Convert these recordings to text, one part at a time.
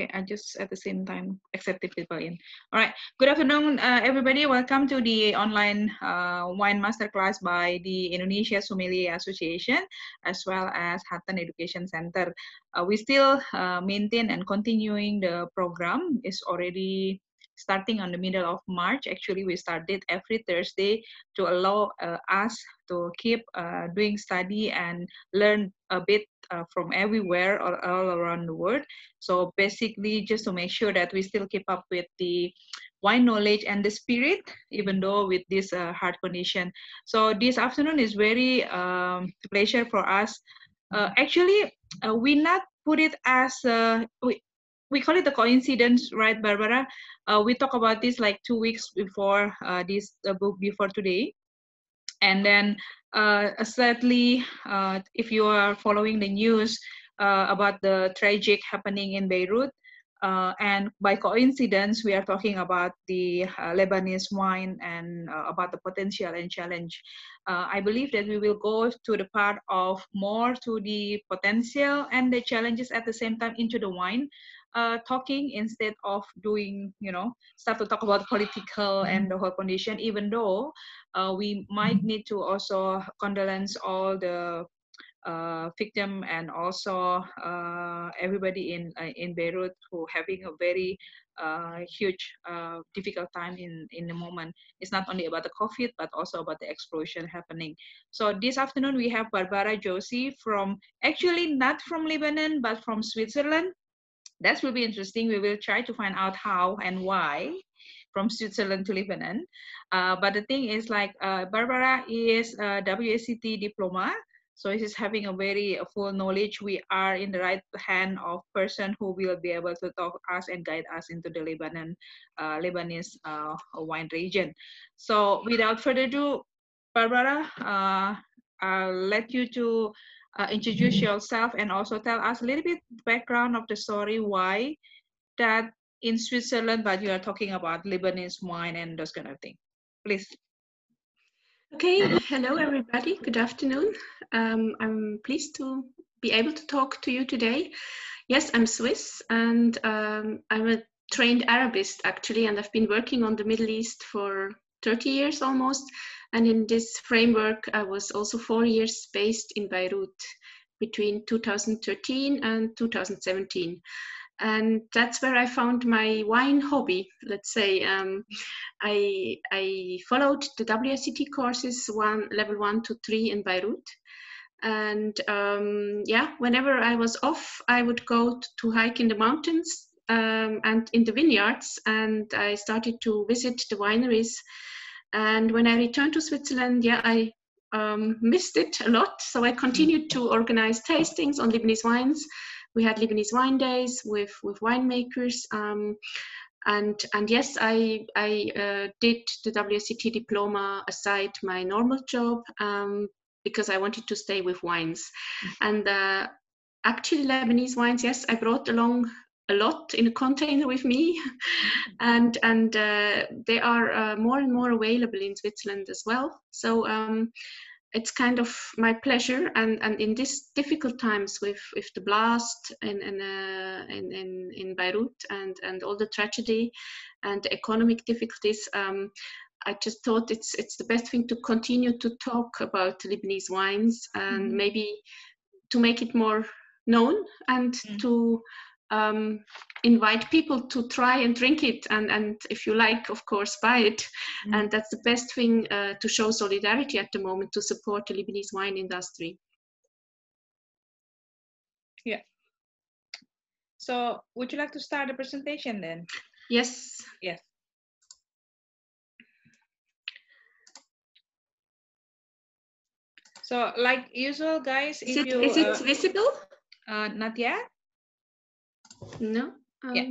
Okay, I just at the same time accepted people in. All right. Good afternoon, uh, everybody. Welcome to the online uh, wine masterclass by the Indonesia Sommelier Association, as well as Hatton Education Center. Uh, we still uh, maintain and continuing the program. It's already starting on the middle of March. Actually, we started every Thursday to allow uh, us to keep uh, doing study and learn a bit uh, from everywhere or all around the world. So basically, just to make sure that we still keep up with the wine knowledge and the spirit, even though with this uh, heart condition. So this afternoon is very um, pleasure for us. Uh, actually, uh, we not put it as uh, we, we call it a coincidence, right, Barbara? Uh, we talk about this like two weeks before uh, this book before today, and then uh, sadly, uh, if you are following the news uh, about the tragic happening in Beirut, uh, and by coincidence, we are talking about the uh, Lebanese wine and uh, about the potential and challenge. I believe that we will go to the part of more to the potential and the challenges at the same time into the wine uh, talking instead of doing, you know, start to talk about political mm-hmm. and the whole condition, even though uh, we might mm-hmm. need to also condolence all the uh, victim and also uh, everybody in uh, in Beirut who having a very uh, huge uh, difficult time in in the moment. It's not only about the COVID but also about the explosion happening. So this afternoon we have Barbara Josie from actually not from Lebanon but from Switzerland that will be interesting. We will try to find out how and why from Switzerland to Lebanon. Uh, but the thing is like uh, Barbara is a WSET diploma. So she's having a very full knowledge. We are in the right hand of person who will be able to talk us and guide us into the Lebanon, uh, Lebanese uh, wine region. So without further ado, Barbara, uh, I'll let you to uh, introduce yourself and also tell us a little bit background of the story why that in Switzerland, but you are talking about Lebanese wine and those kind of thing. Please. Okay, hello everybody. Good afternoon. Um, I'm pleased to be able to talk to you today. Yes, I'm Swiss and um, I'm a trained Arabist actually, and I've been working on the Middle East for 30 years almost. And in this framework, I was also four years based in Beirut between 2013 and 2017. And that's where I found my wine hobby, let's say. Um, I, I followed the WSET courses, one level one to three in Beirut. And um, yeah, whenever I was off, I would go to hike in the mountains um, and in the vineyards. And I started to visit the wineries and when I returned to Switzerland, yeah, I um, missed it a lot. So I continued to organize tastings on Lebanese wines. We had Lebanese wine days with with winemakers. Um, and and yes, I I uh, did the WSET diploma aside my normal job um, because I wanted to stay with wines. And uh, actually, Lebanese wines, yes, I brought along a lot in a container with me and and uh, they are uh, more and more available in Switzerland as well so um, it's kind of my pleasure and and in these difficult times with with the blast in in, uh, in, in, in Beirut and and all the tragedy and the economic difficulties um, I just thought it's it's the best thing to continue to talk about Lebanese wines and mm-hmm. maybe to make it more known and mm-hmm. to um, invite people to try and drink it and, and if you like of course buy it. Mm. and that's the best thing uh, to show solidarity at the moment to support the lebanese wine industry. Yeah. So would you like to start the presentation then? Yes. Yes. So like usual guys is it, you is it uh, visible? Uh, not yet no. Um... Yeah.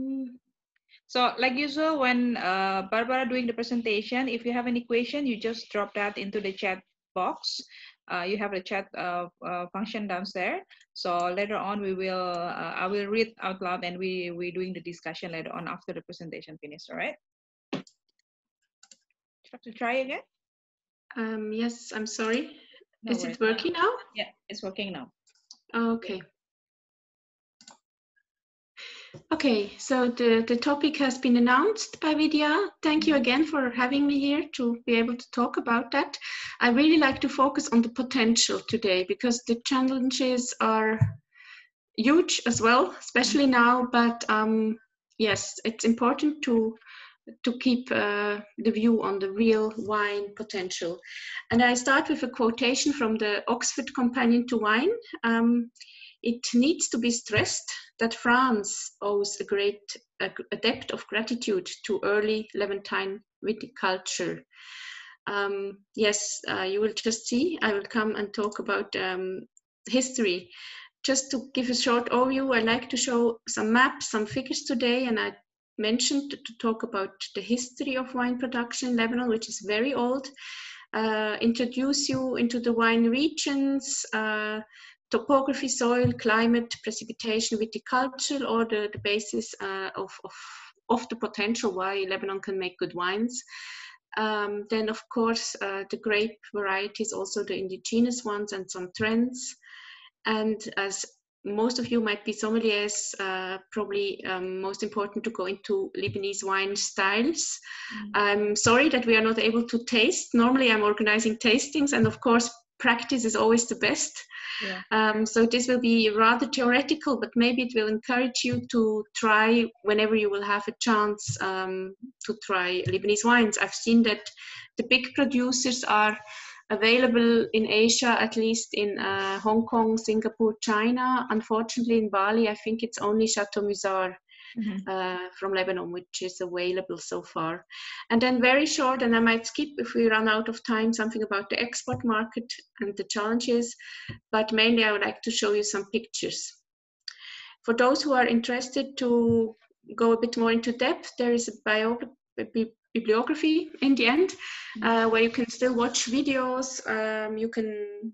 So like usual, when uh, Barbara doing the presentation, if you have any question, you just drop that into the chat box. Uh, you have the chat uh, uh, function downstairs. So later on, we will uh, I will read out loud, and we we doing the discussion later on after the presentation finished. All right. Have to try again. Um, yes, I'm sorry. No Is it working now? Yeah, it's working now. Okay. Okay, so the, the topic has been announced by Vidya. Thank you again for having me here to be able to talk about that. I really like to focus on the potential today because the challenges are huge as well, especially now. But um, yes, it's important to to keep uh, the view on the real wine potential. And I start with a quotation from the Oxford Companion to Wine. Um, it needs to be stressed that France owes a great a, a debt of gratitude to early Levantine viticulture. Um, yes, uh, you will just see. I will come and talk about um, history. Just to give a short overview, I like to show some maps, some figures today, and I mentioned to talk about the history of wine production in Lebanon, which is very old. Uh, introduce you into the wine regions, uh, topography, soil, climate, precipitation, viticulture, or the, the basis uh, of, of, of the potential why Lebanon can make good wines. Um, then, of course, uh, the grape varieties, also the indigenous ones, and some trends. And as most of you might be sommeliers, uh, probably um, most important to go into Lebanese wine styles. Mm. I'm sorry that we are not able to taste. Normally, I'm organizing tastings, and of course, practice is always the best. Yeah. Um, so this will be rather theoretical, but maybe it will encourage you to try whenever you will have a chance um, to try Lebanese wines. I've seen that the big producers are available in Asia, at least in uh, Hong Kong, Singapore, China. Unfortunately, in Bali, I think it's only Chateau Musar mm-hmm. uh, from Lebanon, which is available so far. And then very short, and I might skip if we run out of time, something about the export market and the challenges, but mainly I would like to show you some pictures. For those who are interested to go a bit more into depth, there is a biography bibliography in the end, mm-hmm. uh, where you can still watch videos. Um, you can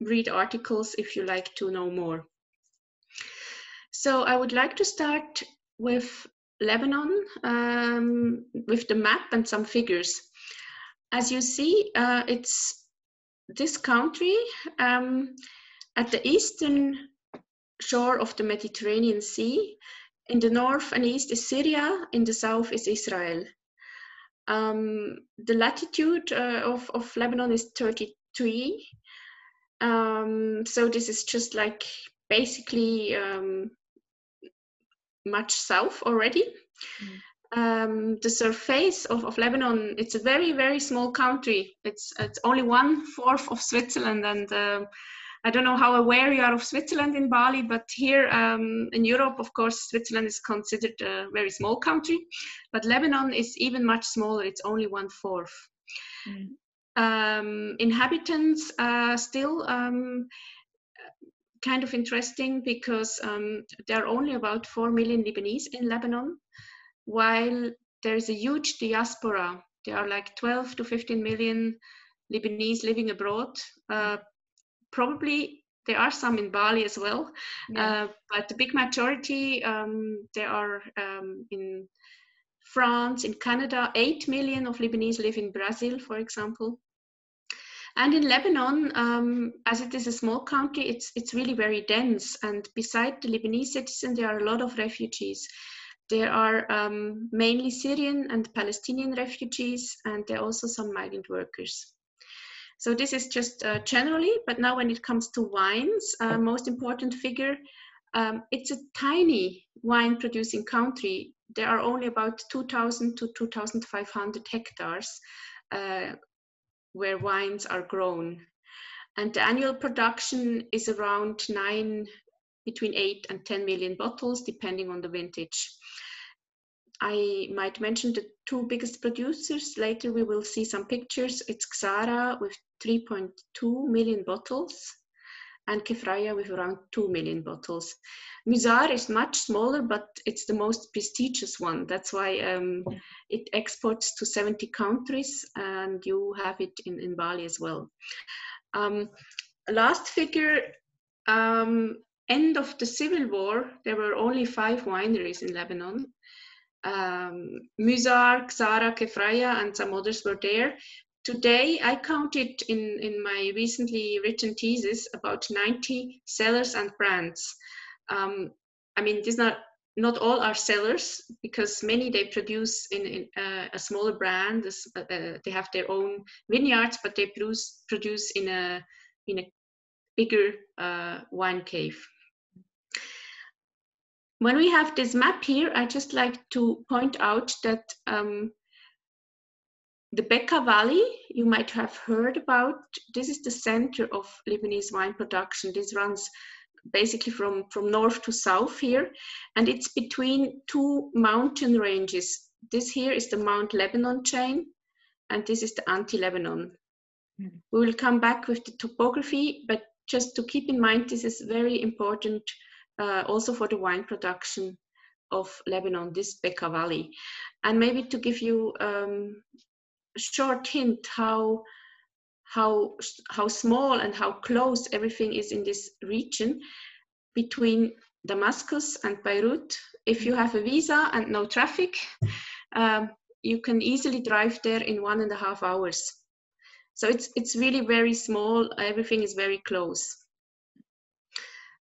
read articles if you like to know more. So I would like to start with Lebanon um, with the map and some figures. As you see, uh, it's this country um, at the eastern shore of the Mediterranean Sea. In the north and east is Syria, in the south is Israel. Um, the latitude uh, of, of Lebanon is 33. Um, so this is just like basically um, much south already. Mm. Um, the surface of, of Lebanon, it's a very, very small country. It's, it's only one fourth of Switzerland. And uh, I don't know how aware you are of Switzerland in Bali, but here um, in Europe, of course, Switzerland is considered a very small country. But Lebanon is even much smaller. It's only one fourth. Mm. Um, inhabitants uh, still um, kind of interesting because um, there are only about 4 million Lebanese in Lebanon, while there is a huge diaspora. There are like 12 to 15 million Lebanese living abroad. Uh, probably there are some in Bali as well, yeah. uh, but the big majority um, there are um, in France, in Canada. 8 million of Lebanese live in Brazil, for example. And in Lebanon, um, as it is a small country, it's, it's really very dense. And beside the Lebanese citizens, there are a lot of refugees. There are um, mainly Syrian and Palestinian refugees, and there are also some migrant workers. So this is just uh, generally, but now when it comes to wines, uh, most important figure, um, it's a tiny wine producing country. There are only about 2,000 to 2,500 hectares uh, where wines are grown. And the annual production is around nine, between eight and 10 million bottles, depending on the vintage. I might mention the two biggest producers. Later we will see some pictures. It's Ksara with 3.2 million bottles and Kefraya with around 2 million bottles. Musar is much smaller, but it's the most prestigious one. That's why um, it exports to 70 countries, and you have it in, in Bali as well. Um, last figure, um, end of the civil war, there were only five wineries in Lebanon. Um, Musar, Ksara, Kefraya, and some others were there. Today, I counted in, in my recently written thesis about 90 cellars and brands. Um, I mean, these are not all are cellars because many they produce in, in uh, a smaller brand. Uh, uh, they have their own vineyards, but they produce produce in a in a bigger uh, wine cave. When we have this map here, I just like to point out that um, the Bekaa Valley, you might have heard about. This is the center of Lebanese wine production. This runs basically from, from north to south here. And it's between two mountain ranges. This here is the Mount Lebanon chain, and this is the Anti-Lebanon. Mm. We will come back with the topography, but just to keep in mind, this is very important uh, also for the wine production of Lebanon, this Bekaa Valley. And maybe to give you um, short hint how how how small and how close everything is in this region between Damascus and Beirut. If you have a visa and no traffic, um, you can easily drive there in one and a half hours. So it's it's really very small. Everything is very close.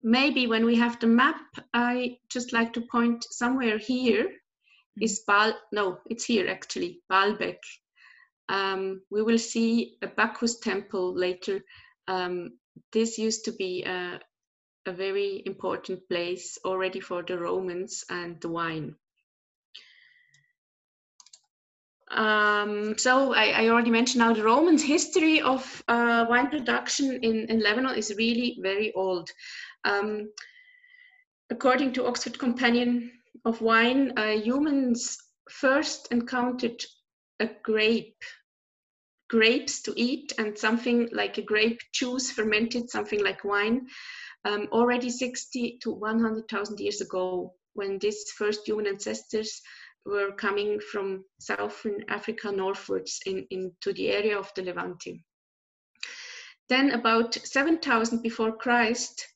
Maybe when we have the map, I just like to point somewhere here is Bal. No, it's here actually, Baalbek. Um, we will see a Bacchus temple later. Um, this used to be a, a very important place already for the Romans and the wine. Um, so I, I, already mentioned now the Romans' history of uh, wine production in, in, Lebanon is really very old. Um, according to Oxford Companion of Wine, uh, humans first encountered a grape, grapes to eat, and something like a grape juice fermented, something like wine, um, already 60 to 100,000 years ago, when these first human ancestors were coming from southern Africa northwards in, into the area of the Levante. Then, about 7,000 before Christ,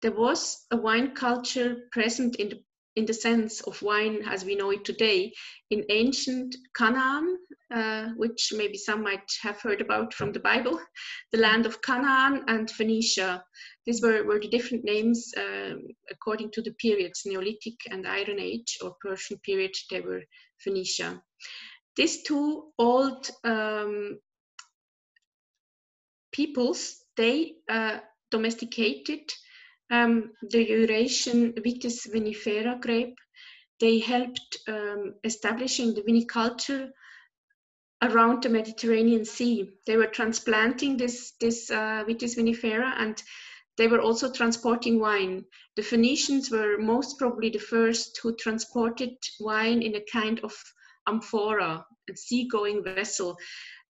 there was a wine culture present in the in the sense of wine as we know it today in ancient Canaan, uh, which maybe some might have heard about from the Bible, the land of Canaan and Phoenicia. These were, were the different names uh, according to the periods, Neolithic and Iron Age or Persian period, they were Phoenicia. These two old um, peoples, they uh, domesticated um, the Eurasian Vitis vinifera grape. They helped um, establishing the viniculture around the Mediterranean Sea. They were transplanting this, this uh, Vitis vinifera and they were also transporting wine. The Phoenicians were most probably the first who transported wine in a kind of amphora, a seagoing vessel,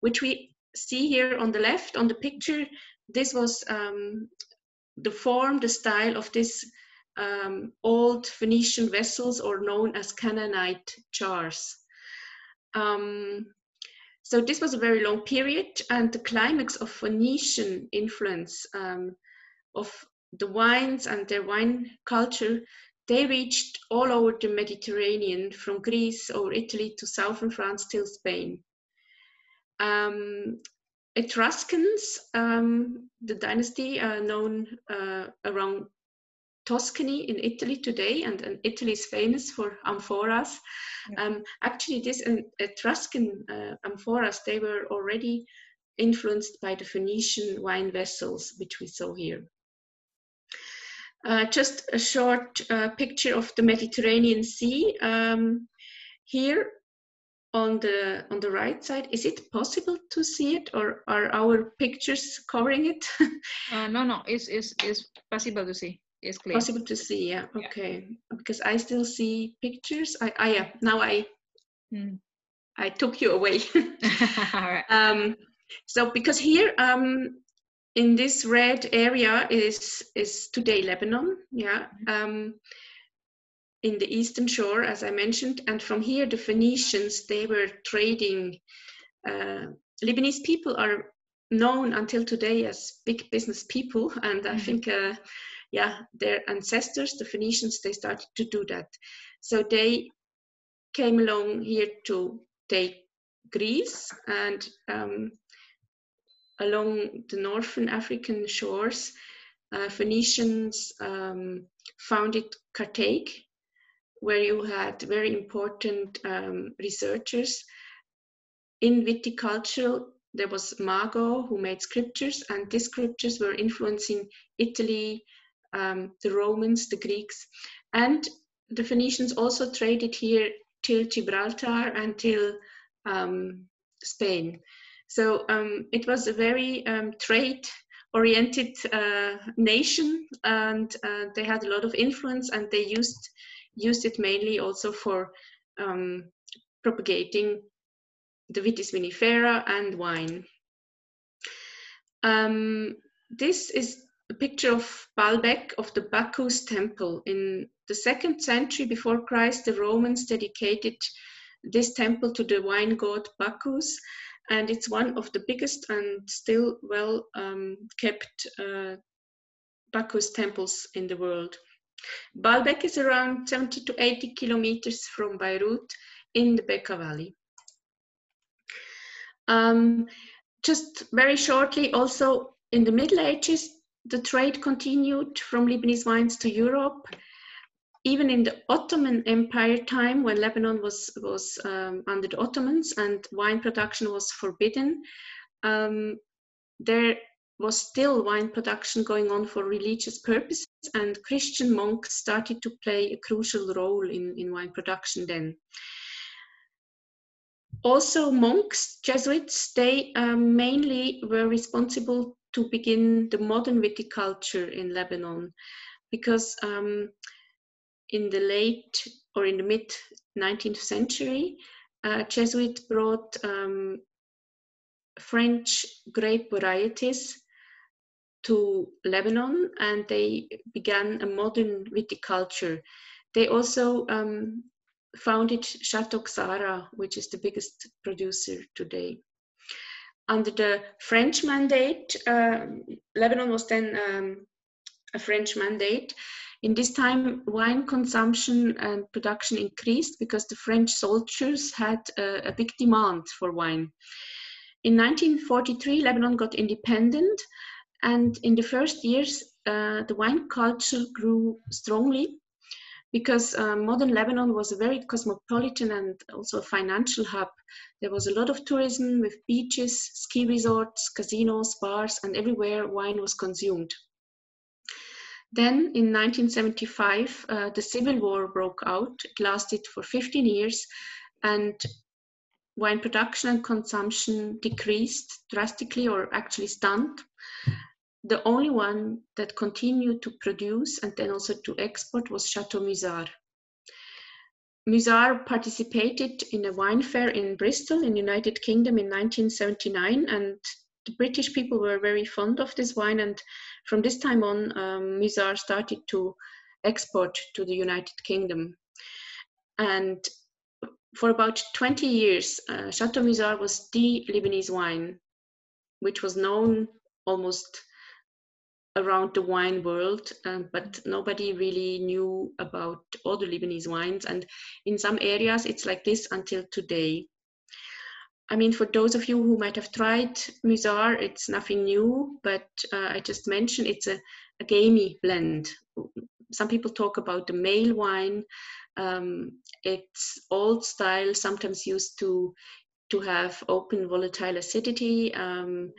which we see here on the left on the picture. This was um, the form, the style of these um, old Phoenician vessels or known as Canaanite jars. Um, so this was a very long period and the climax of Phoenician influence um, of the wines and their wine culture, they reached all over the Mediterranean from Greece or Italy to southern France till Spain. Um, Etruscans, um, the dynasty uh, known uh, around Tuscany in Italy today, and, and, Italy is famous for amphoras. Yeah. Um, actually, this uh, Etruscan uh, amphoras, they were already influenced by the Phoenician wine vessels, which we saw here. Uh, just a short uh, picture of the Mediterranean Sea. Um, here on the on the right side is it possible to see it or are our pictures covering it uh, no no it's, it's it's possible to see it's clear possible to see yeah okay yeah. because i still see pictures i i yeah now i mm. i took you away right. um so because here um in this red area is is today lebanon yeah mm-hmm. um in the eastern shore, as I mentioned, and from here the Phoenicians they were trading. Uh, Lebanese people are known until today as big business people, and I mm-hmm. think, uh, yeah, their ancestors, the Phoenicians, they started to do that. So they came along here to take Greece and um, along the northern African shores, uh, Phoenicians um, founded Carthage where you had very important um, researchers in viticulture. There was Mago who made scriptures, and these scriptures were influencing Italy, um, the Romans, the Greeks, and the Phoenicians also traded here till Gibraltar until um, Spain. So um, it was a very um, trade oriented uh, nation and uh, they had a lot of influence and they used used it mainly also for um, propagating the vitis vinifera and wine. Um, this is a picture of Baalbek of the Bacchus temple. In the second century before Christ, the Romans dedicated this temple to the wine god Bacchus and it's one of the biggest and still well um, kept uh, Bacchus temples in the world. Baalbek is around 70 to 80 kilometers from Beirut in the Bekaa Valley. Um, just very shortly, also in the Middle Ages, the trade continued from Lebanese wines to Europe even in the Ottoman Empire time, when Lebanon was was um, under the Ottomans and wine production was forbidden, um, there was still wine production going on for religious purposes, and Christian monks started to play a crucial role in, in wine production then. Also, monks, Jesuits, they um, mainly were responsible to begin the modern viticulture in Lebanon because um, in the late or in the mid 19th century, uh, Jesuit brought um, French grape varieties to Lebanon and they began a modern viticulture. They also um, founded Chateau Ksara, which is the biggest producer today. Under the French mandate, uh, Lebanon was then um, a French mandate. In this time, wine consumption and production increased because the French soldiers had a, a big demand for wine. In 1943, Lebanon got independent, and in the first years, uh, the wine culture grew strongly because uh, modern Lebanon was a very cosmopolitan and also a financial hub. There was a lot of tourism with beaches, ski resorts, casinos, bars, and everywhere wine was consumed. Then in 1975, uh, the Civil War broke out. It lasted for 15 years and wine production and consumption decreased drastically or actually stunned. The only one that continued to produce and then also to export was Chateau Musar. Musar participated in a wine fair in Bristol in United Kingdom in 1979 and the British people were very fond of this wine and from this time on, um, Musar started to export to the United Kingdom. And for about 20 years, uh, Chateau Musar was the Lebanese wine, which was known almost around the wine world, um, but nobody really knew about all the Lebanese wines. And in some areas, it's like this until today. I mean, for those of you who might have tried Musar, it's nothing new, but uh, I just mentioned it's a, a gamey blend. Some people talk about the male wine. Um, it's old style, sometimes used to to have open volatile acidity. Um,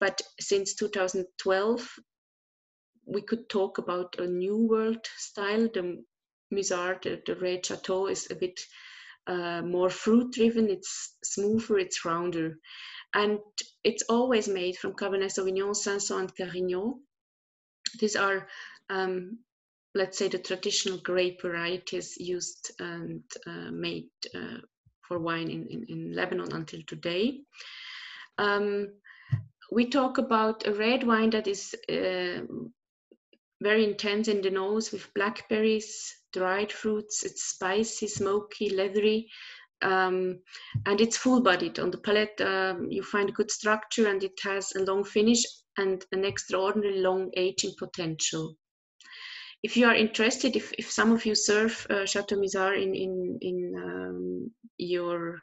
but since 2012, we could talk about a new world style. The Musar, the, the red chateau, is a bit uh, more fruit driven, it's smoother, it's rounder. And it's always made from Cabernet Sauvignon, Cinsault, and Carignan. These are, um, let's say, the traditional grape varieties used and uh, made uh, for wine in, in, in, Lebanon until today. Um, we talk about a red wine that is uh, very intense in the nose with blackberries, dried fruits. It's spicy, smoky, leathery, um, and it's full-bodied. On the palate, um, you find good structure, and it has a long finish and an extraordinarily long aging potential. If you are interested, if, if some of you serve uh, Chateau Musar in in in um, your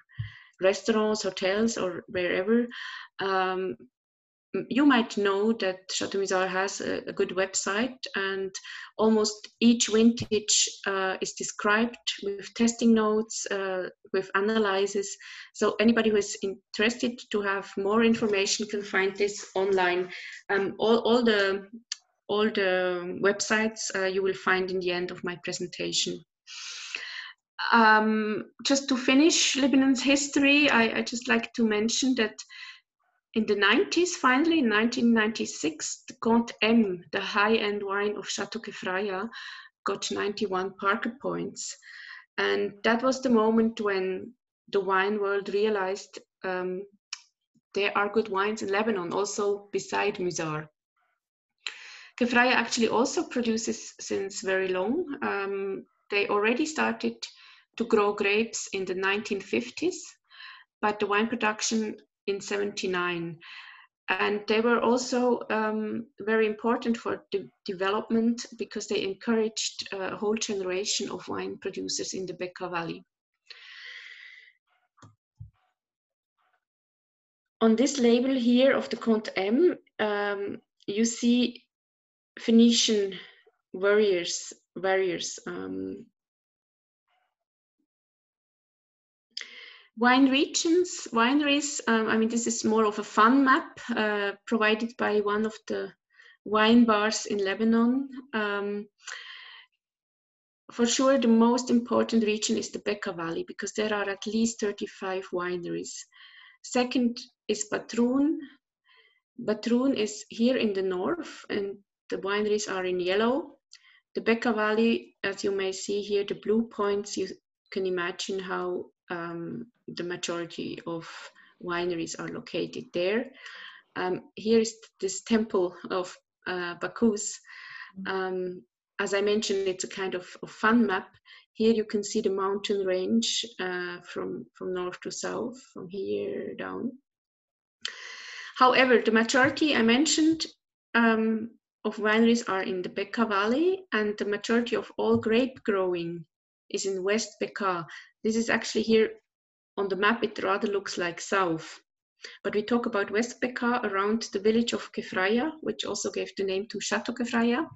restaurants, hotels, or wherever, um, you might know that Chateau has a, a, good website, and almost each vintage uh, is described with testing notes, uh, with analyses. So anybody who is interested to have more information can find this online. Um, all, all the all the websites uh, you will find in the end of my presentation. Um, just to finish Lebanon's history, I, I just like to mention that in the 90s, finally, in 1996, the Comte M, the high-end wine of Chateau Kefraya, got 91 Parker points. And that was the moment when the wine world realized um, there are good wines in Lebanon, also beside Musar. Kefraya actually also produces since very long. Um, they already started to grow grapes in the 1950s, but the wine production in 79 and they were also um, very important for the development because they encouraged a whole generation of wine producers in the Bekaa Valley. On this label here of the Comte M, um, you see Phoenician warriors, warriors um, Wine regions, wineries, um, I mean, this is more of a fun map uh, provided by one of the wine bars in Lebanon. Um, for sure, the most important region is the Bekaa Valley because there are at least 35 wineries. Second is Batroun. Batroun is here in the north and the wineries are in yellow. The Bekaa Valley, as you may see here, the blue points, you can imagine how um, the majority of wineries are located there. Um, here is this temple of uh, Bacchus. Um, as I mentioned, it's a kind of, of, fun map. Here you can see the mountain range uh, from, from north to south, from here down. However, the majority I mentioned um, of wineries are in the Bekaa Valley, and the majority of all grape growing is in West Bekaa. This is actually here on the map, it rather looks like south. But we talk about West Bekaa around the village of Kefraya, which also gave the name to Chateau Kefraya.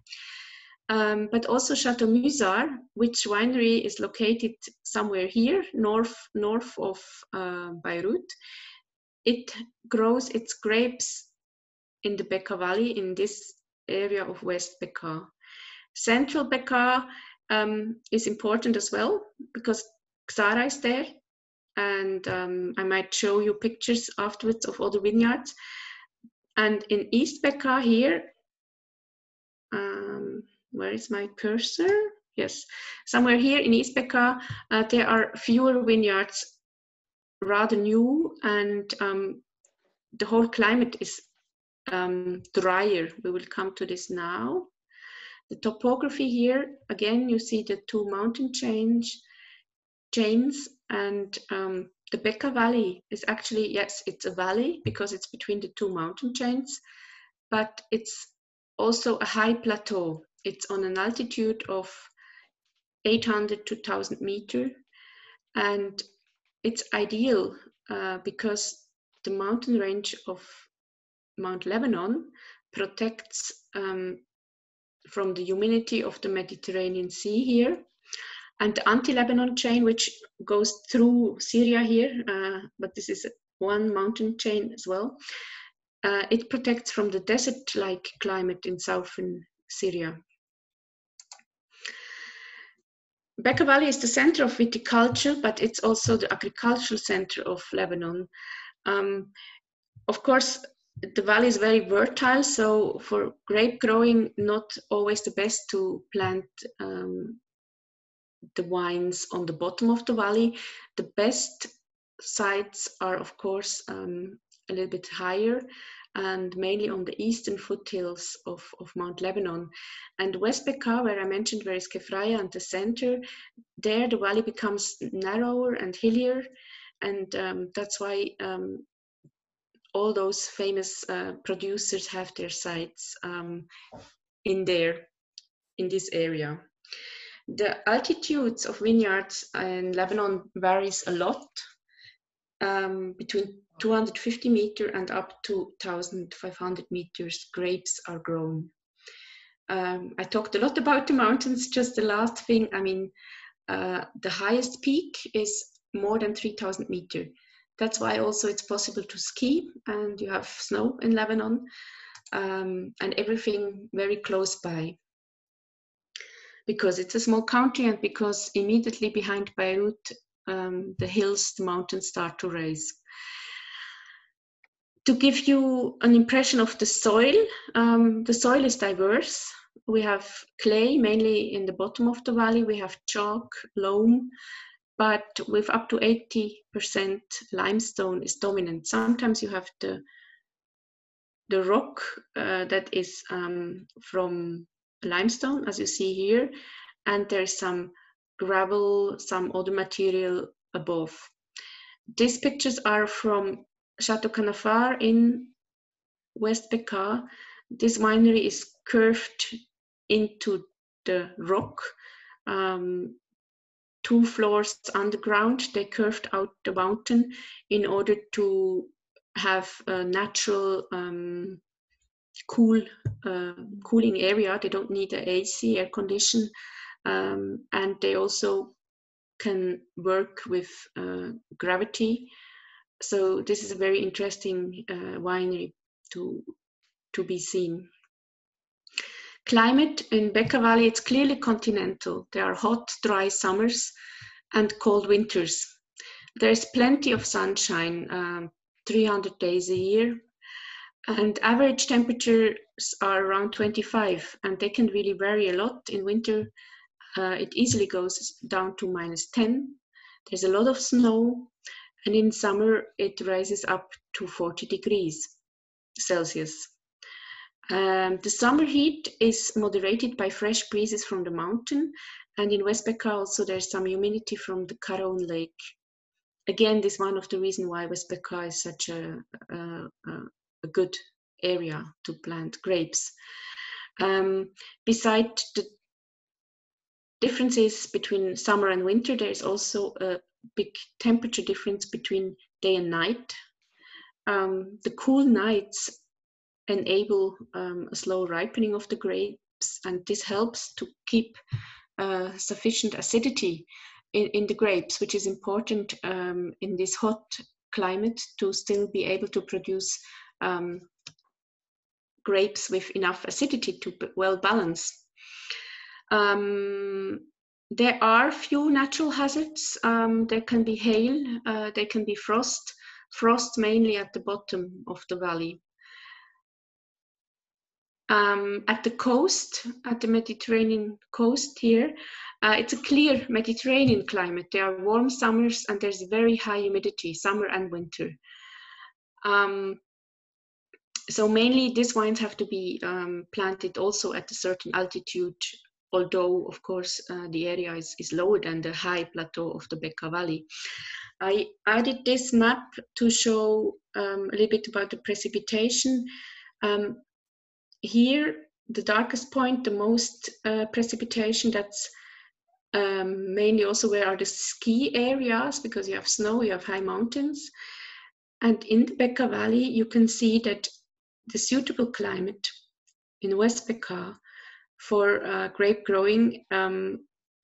Um, but also Chateau Musar, which winery is located somewhere here, north, north of uh, Beirut. It grows its grapes in the Bekaa Valley in this area of West Bekaa. Central Bekaa um, is important as well because Ksara is there and um, I might show you pictures afterwards of all the vineyards. And in East Bekaa here, um, where is my cursor? Yes, somewhere here in East Bekaa, uh, there are fewer vineyards, rather new, and um, the whole climate is um, drier. We will come to this now. The topography here, again, you see the two mountain chains, chains and um, the Bekaa Valley is actually, yes, it's a valley because it's between the two mountain chains, but it's also a high plateau. It's on an altitude of 800 to 1000 meter. And it's ideal uh, because the mountain range of Mount Lebanon protects um, from the humidity of the Mediterranean Sea here and the anti-Lebanon chain, which goes through Syria here, uh, but this is one mountain chain as well. Uh, it protects from the desert-like climate in southern Syria. Bekaa Valley is the center of viticulture, but it's also the agricultural center of Lebanon. Um, of course, the valley is very fertile, so for grape growing, not always the best to plant um, the wines on the bottom of the valley. The best sites are, of course, um, a little bit higher and mainly on the eastern foothills of, of Mount Lebanon. And West Bekaa, where I mentioned where is Kefraya and the center, there the valley becomes narrower and hillier. And um, that's why um, all those famous uh, producers have their sites um, in there, in this area. The altitudes of vineyards in Lebanon varies a lot. um, between 250 meter and up to 1500 meters grapes are grown. Um, I talked a lot about the mountains. Just the last thing, I mean, uh, the highest peak is more than 3000 meter. That's why also it's possible to ski and you have snow in Lebanon um, and everything very close by. Because it's a small country and because immediately behind Beirut, um, the hills, the mountains start to rise. To give you an impression of the soil, um, the soil is diverse. We have clay mainly in the bottom of the valley, we have chalk, loam, but with up to 80% limestone is dominant. Sometimes you have the the rock uh, that is um, from limestone, as you see here, and there's some gravel, some other material above. These pictures are from Chateau Kanafar in West Bekaa. This winery is curved into the rock. Um, two floors underground, they curved out the mountain in order to have a natural um, cool uh, cooling area. They don't need the AC air condition, um, and they also can work with uh, gravity. So this is a very interesting uh, winery to to be seen. Climate in Bekaa Valley, it's clearly continental. There are hot, dry summers and cold winters. There's plenty of sunshine, um, 300 days a year, and average temperatures are around 25, and they can really vary a lot. In winter, uh, it easily goes down to minus 10. There's a lot of snow, and in summer, it rises up to 40 degrees Celsius. Um, the summer heat is moderated by fresh breezes from the mountain, and in West Bekaa also there's some humidity from the Qaraoun Lake. Again, this is one of the reasons why West Bekaa is such a, a, a, good area to plant grapes. Um, beside the differences between summer and winter, there's also a big temperature difference between day and night. Um, the cool nights enable um, a slow ripening of the grapes, and this helps to keep uh, sufficient acidity in, in, the grapes, which is important um, in this hot climate to still be able to produce um, grapes with enough acidity to well balance. Um, there are few natural hazards. Um, there can be hail, uh, there can be frost, frost mainly at the bottom of the valley. Um, at the coast, at the Mediterranean coast here, uh, it's a clear Mediterranean climate. There are warm summers and there's very high humidity, summer and winter. Um, so mainly these wines have to be um, planted also at a certain altitude, although of course uh, the area is, is lower than the high plateau of the Bekaa Valley. I added this map to show um, a little bit about the precipitation. Um, here, the darkest point, the most uh, precipitation, that's um, mainly also where are the ski areas because you have snow, you have high mountains. And in the Bekaa Valley, you can see that the suitable climate in West Bekaa for uh, grape growing, um,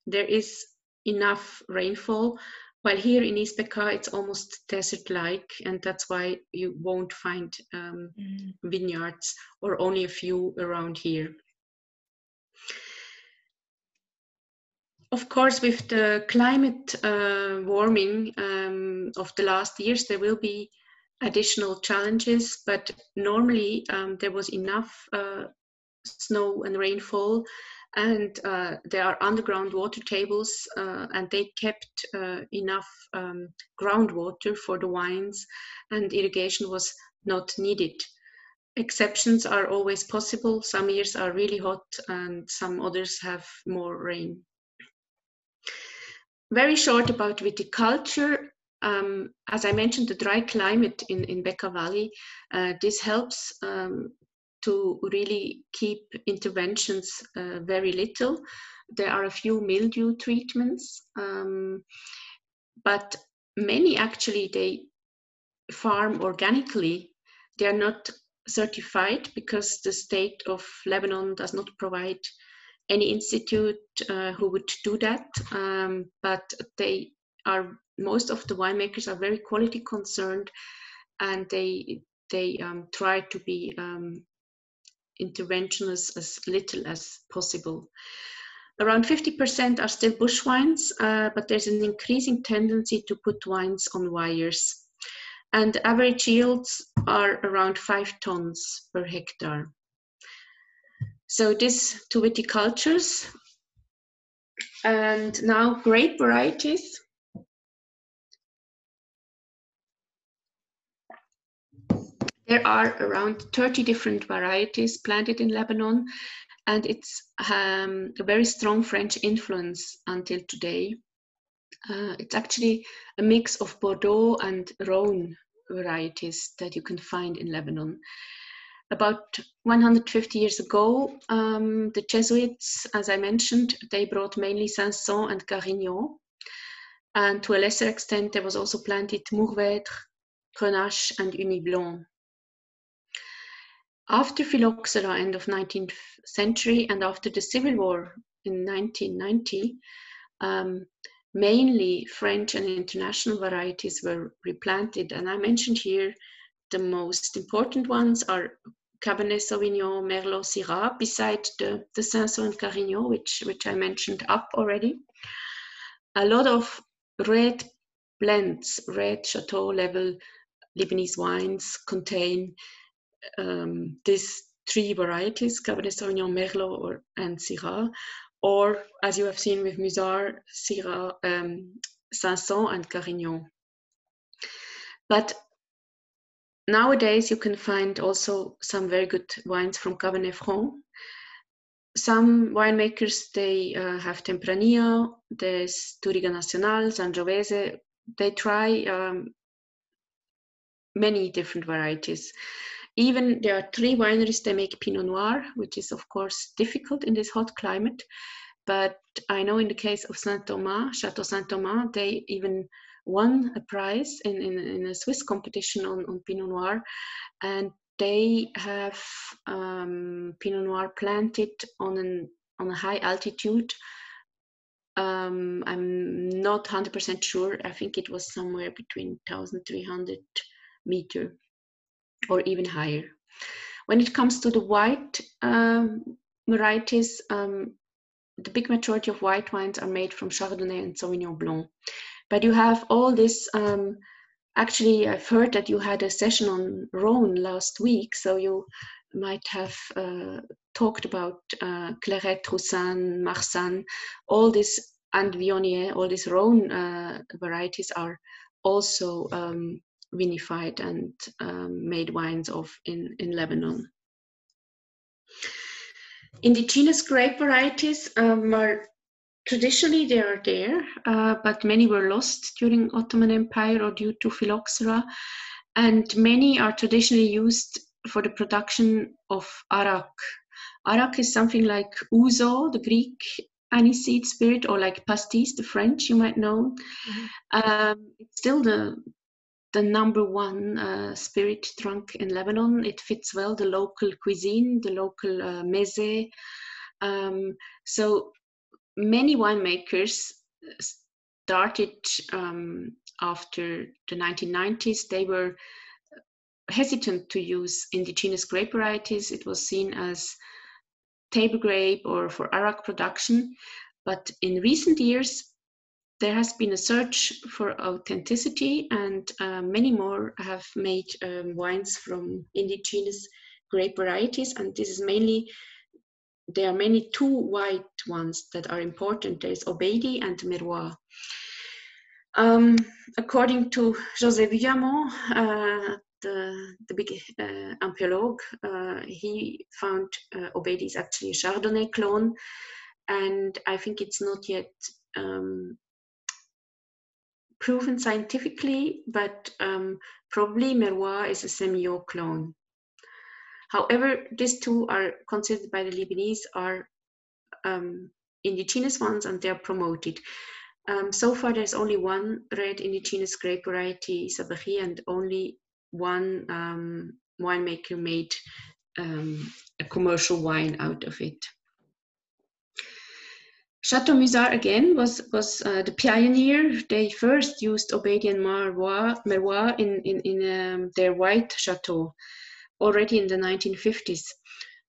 there is enough rainfall while here in East it's almost desert-like, and that's why you won't find um, mm. vineyards or only a few around here. Of course, with the climate uh, warming um, of the last years, there will be additional challenges, but normally um, there was enough uh, snow and rainfall and uh, there are underground water tables uh, and they kept uh, enough um, groundwater for the wines and irrigation was not needed. Exceptions are always possible. Some years are really hot and some others have more rain. Very short about viticulture. Um, as I mentioned, the dry climate in, in Bekaa Valley, uh, this helps um, to really keep interventions uh, very little. There are a few mildew treatments, um, but many actually they farm organically, they are not certified because the state of Lebanon does not provide any institute uh, who would do that. Um, but they are most of the winemakers are very quality concerned, and they they um, try to be um, interventionist as little as possible. Around 50% are still bush wines, uh, but there's an increasing tendency to put wines on wires and average yields are around five tons per hectare. So this two viticultures and now grape varieties. There are around 30 different varieties planted in Lebanon and it's um, a very strong French influence until today. Uh, it's actually a mix of Bordeaux and Rhone varieties that you can find in Lebanon. About 150 years ago, um, the Jesuits, as I mentioned, they brought mainly Cinsault and Carignan. And to a lesser extent, there was also planted Mourvèdre, Grenache, and Ugni Blanc. After phylloxera, end of 19th century, and after the Civil War in 1990, um, mainly French and international varieties were replanted. And I mentioned here the most important ones are Cabernet Sauvignon, Merlot, Syrah, beside the, the Cinsault and Carignan, which, which I mentioned up already. A lot of red blends, red chateau level Lebanese wines contain um, these three varieties, Cabernet Sauvignon, Merlot, or, and Syrah, or as you have seen with Musar, Syrah, um, Cinsault, and Carignan. But nowadays you can find also some very good wines from Cabernet Franc. Some winemakers they uh, have Tempranillo, there's Touriga Nacional, Sangiovese. They try um, many different varieties. Even there are three wineries that make Pinot Noir, which is of course difficult in this hot climate. But I know in the case of Saint Thomas, Chateau Saint Thomas, they even won a prize in, in, in a Swiss competition on, on Pinot Noir. And they have um, Pinot Noir planted on, an, on a high altitude. Um, I'm not 100% sure. I think it was somewhere between 1,300 meter or even higher. When it comes to the white um, varieties, um, the big majority of white wines are made from Chardonnay and Sauvignon Blanc. But you have all this. Um, actually, I've heard that you had a session on Rhone last week, so you might have uh, talked about uh, Clairette, Roussanne, Marsanne, all these and Viognier, all these Rhone uh, varieties are also um, vinified and um, made wines of in, in Lebanon. Indigenous grape varieties um, are traditionally they are there, uh, but many were lost during Ottoman Empire or due to phylloxera, and many are traditionally used for the production of arak. Arak is something like ouzo, the Greek aniseed spirit, or like pastis, the French you might know. Mm-hmm. Um, it's still the the number one uh, spirit drunk in Lebanon. It fits well the local cuisine, the local uh, meze. Um, so many winemakers started um, after the 1990s. They were hesitant to use indigenous grape varieties. It was seen as table grape or for arak production. But in recent years, there has been a search for authenticity, and uh, many more have made um, wines from indigenous grape varieties. And this is mainly, there are mainly two white ones that are important. There's Obeidi and Merwah. Um, according to José Vouillamoz, uh, the, the big uh, ampiologue, uh, he found uh, Obeidi is actually a Chardonnay clone. And I think it's not yet um, proven scientifically, but um, probably Merwah is a Semillon clone. However, these two are considered by the Lebanese are um, indigenous ones and they are promoted. Um, so far, there's only one red indigenous grape variety, Sabaghi, and only one um, winemaker made um, a commercial wine out of it. Chateau Musar again was was uh, the pioneer. They first used Obeidi and Merwah, in in, in um, their white chateau already in the 1950s.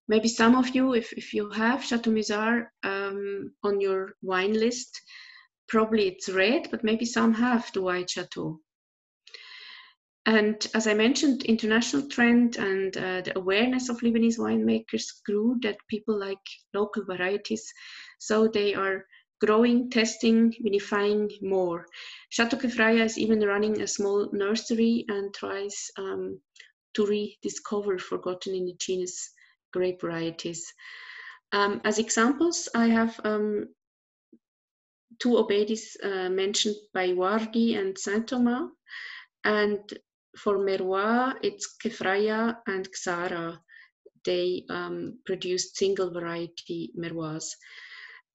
Maybe some of you, if, if you have Chateau Musar um, on your wine list, probably it's red, but maybe some have the white chateau. And as I mentioned, international trend and uh, the awareness of Lebanese winemakers grew that people like local varieties. So they are growing, testing, vinifying more. Chateau Kefraya is even running a small nursery and tries um, to rediscover forgotten indigenous grape varieties. Um, as examples, I have um, two Obeidis uh, mentioned by Wardy and Saint Thomas, and for Merwah, it's Kefraya and Ksara. They um, produced single variety Merwah.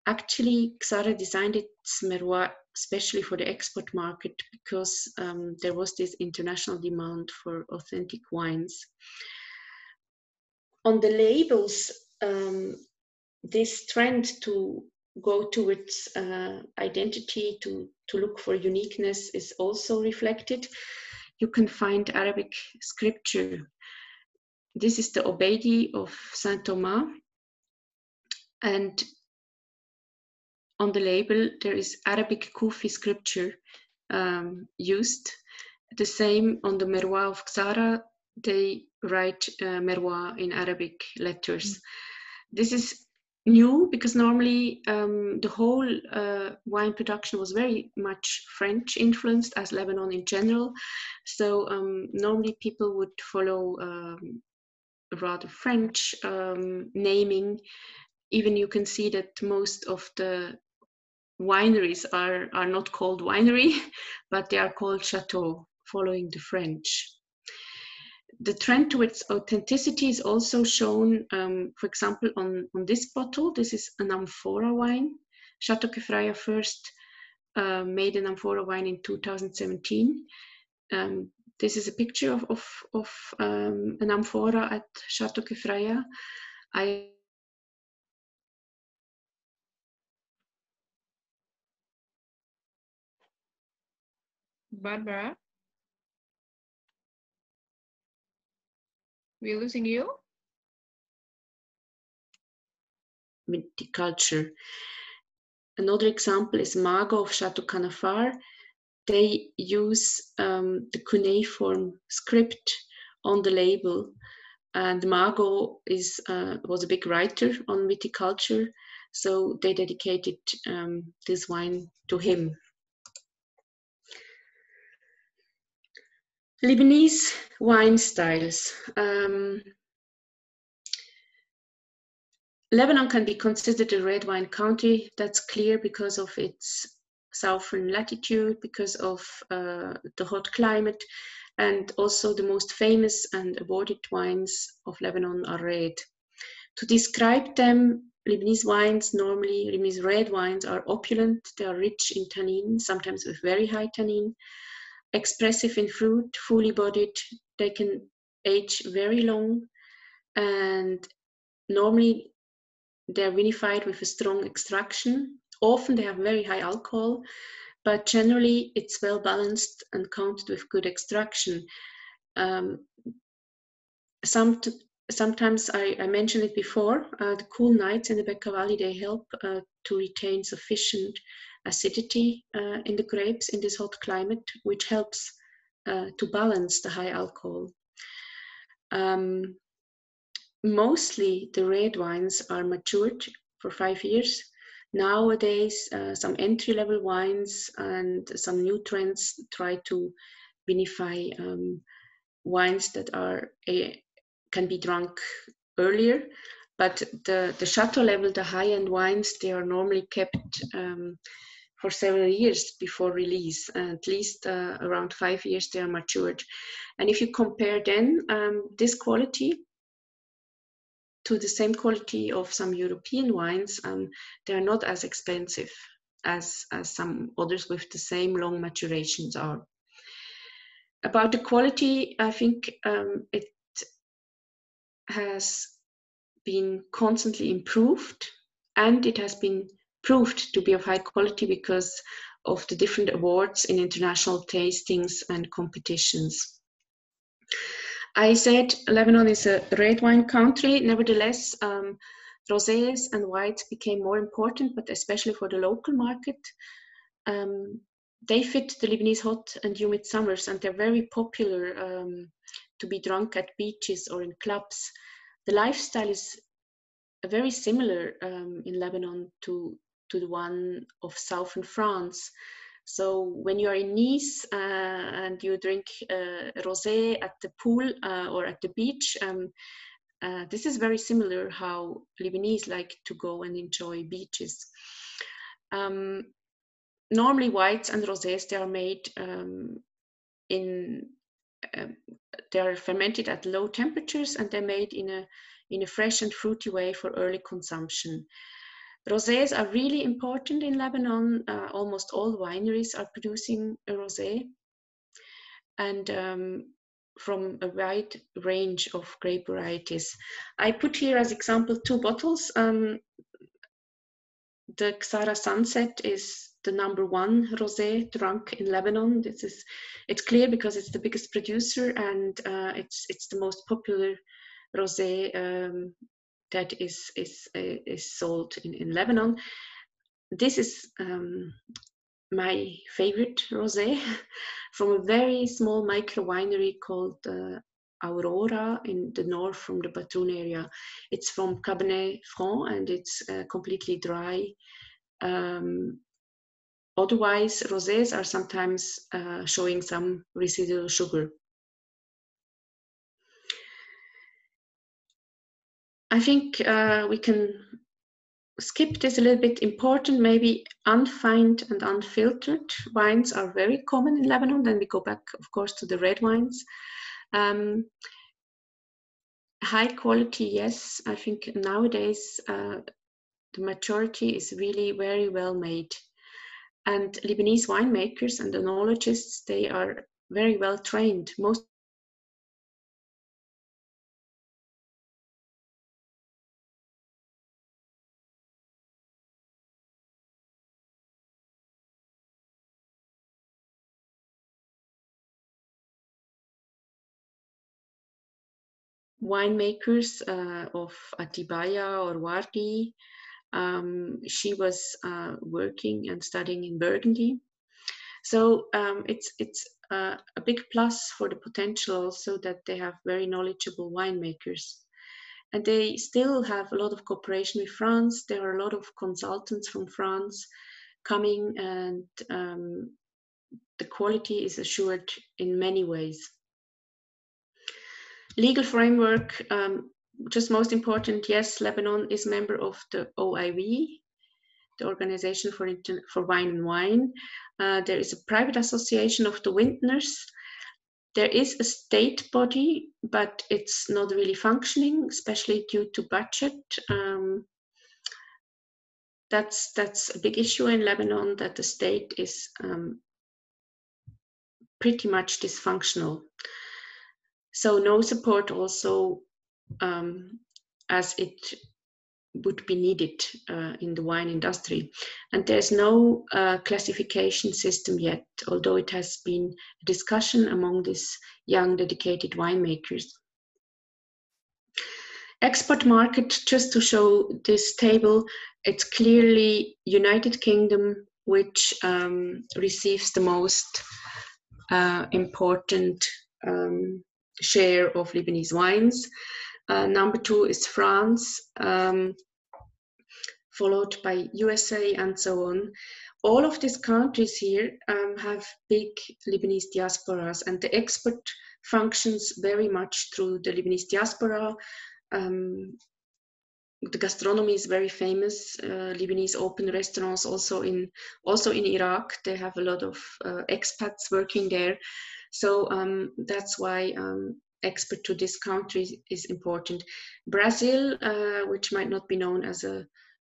Actually, Ksara designed its Merwah especially for the export market because um, there was this international demand for authentic wines. On the labels, um, this trend to go towards uh, identity, to, to look for uniqueness is also reflected you can find Arabic scripture. This is the Obeidi of Saint Thomas. And on the label, there is Arabic Kufi scripture um, used. The same on the Merwah of Ksara, they write uh, Merwah in Arabic letters. Mm. This is new because normally um, the whole uh, wine production was very much French influenced, as Lebanon in general. So um, normally people would follow um, rather French um, naming. Even you can see that most of the wineries are, are not called winery, but they are called chateau, following the French the trend towards authenticity is also shown, um, for example, on, on this bottle. This is an amphora wine. Chateau Kefraya first uh, made an amphora wine in 2017. Um, this is a picture of, of, of um, an amphora at Chateau Kefraya. I Barbara? We're losing you? Viticulture. Another example is Mago of Chateau Kanafar. They use um, the cuneiform script on the label. And Mago is, uh, was a big writer on viticulture, so they dedicated um, this wine to him. Lebanese wine styles. Um, Lebanon can be considered a red wine country. That's clear because of its southern latitude, because of uh, the hot climate, and also the most famous and awarded wines of Lebanon are red. To describe them, Lebanese wines, normally Lebanese red wines, are opulent, they are rich in tannin, sometimes with very high tannin expressive in fruit, fully bodied. They can age very long, and normally they're vinified with a strong extraction. Often they have very high alcohol, but generally it's well balanced and counted with good extraction. Um, some sometimes I, I, mentioned it before, uh, the cool nights in the Bekaa Valley, they help uh, to retain sufficient acidity uh, in the grapes in this hot climate, which helps uh, to balance the high alcohol. Um, mostly the red wines are matured for five years. Nowadays, uh, some entry level wines and some new trends try to vinify um, wines that are a, can be drunk earlier. But the, the chateau level, the high end wines, they are normally kept um, for several years before release. At least uh, around five years they are matured. And if you compare then um, this quality to the same quality of some European wines, um, they are not as expensive as, as some others with the same long maturations are. about the quality, I think um, it has been constantly improved and it has been proved to be of high quality because of the different awards in international tastings and competitions. I said Lebanon is a red wine country. Nevertheless, um, rosés and whites became more important, but especially for the local market. Um, they fit the Lebanese hot and humid summers, and they're very popular um, to be drunk at beaches or in clubs. The lifestyle is very similar um, in Lebanon to to the one of southern France. So when you are in Nice uh, and you drink uh, rosé at the pool uh, or at the beach, um, uh, this is very similar how Lebanese like to go and enjoy beaches. Um, normally whites and rosés they are made um, in um, they are fermented at low temperatures and they're made in a in a fresh and fruity way for early consumption. Rosés are really important in Lebanon. Uh, almost all wineries are producing a rosé, and um, from a wide range of grape varieties. I put here as example two bottles. Um, the Ksara Sunset is the number one rosé drunk in Lebanon. This is it's clear because it's the biggest producer and uh, it's it's the most popular rosé um, that is is uh, is sold in, in Lebanon. This is um, my favorite rosé from a very small micro winery called uh, Aurora in the north from the Batroun area. It's from Cabernet Franc and it's uh, completely dry. Um, otherwise, rosés are sometimes uh, showing some residual sugar. I think uh, we can skip this a little bit important. Maybe unfined and unfiltered wines are very common in Lebanon. Then we go back, of course, to the red wines. Um, high quality, yes. I think nowadays uh, the majority is really very well made. And Lebanese winemakers and enologists, they are very well trained. Most winemakers uh, of Atibaia or Wardy. Um, she was uh, working and studying in Burgundy. So um, it's it's uh, a big plus for the potential also that they have very knowledgeable winemakers. And they still have a lot of cooperation with France. There are a lot of consultants from France coming, and um, the quality is assured in many ways legal framework, um, just most important, yes, Lebanon is member of the OIV, the Organization for, Inter for Wine and Wine. Uh, there is a private association of the vintners. There is a state body, but it's not really functioning, especially due to budget. Um, that's that's a big issue in Lebanon that the state is um, pretty much dysfunctional. So no support also um, as it would be needed uh, in the wine industry. And there's no uh, classification system yet, although it has been a discussion among these young dedicated winemakers. Export market, just to show this table, it's clearly United Kingdom which um, receives the most uh, important um, share of Lebanese wines. Uh, number two is France, um, followed by USA and so on. All of these countries here um, have big Lebanese diasporas, and the export functions very much through the Lebanese diaspora. Um, the gastronomy is very famous. Uh, Lebanese open restaurants also in also in Iraq. They have a lot of uh, expats working there. So um, that's why um, export to this country is important. Brazil, uh, which might not be known as a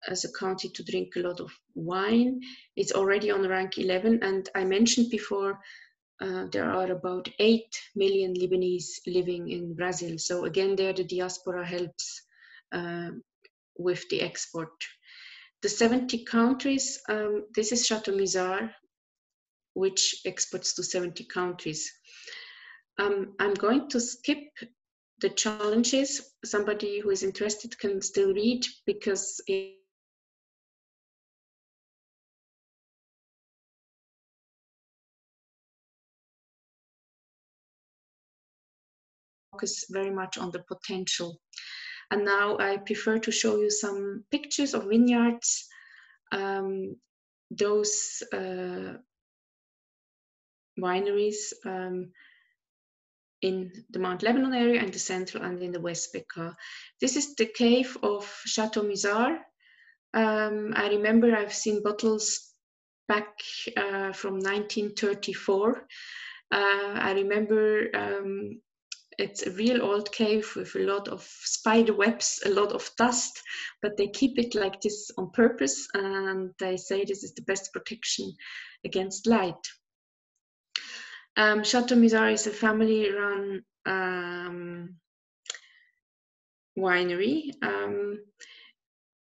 as a country to drink a lot of wine, it's already on rank 11. And I mentioned before uh, there are about 8 million Lebanese living in Brazil. So again, there the diaspora helps uh, with the export. The 70 countries, um, this is Chateau Musar, which exports to 70 countries. Um, I'm going to skip the challenges. Somebody who is interested can still read because it focus very much on the potential. And now I prefer to show you some pictures of vineyards. Um, those uh, wineries um, in the Mount Lebanon area and the central and in the West Bekaa. This is the cave of Chateau Musar. Um, I remember I've seen bottles back uh, from 1934. Uh, I remember um, it's a real old cave with a lot of spider webs, a lot of dust, but they keep it like this on purpose and they say this is the best protection against light. Um, Chateau Musar is a family run um, winery. Um,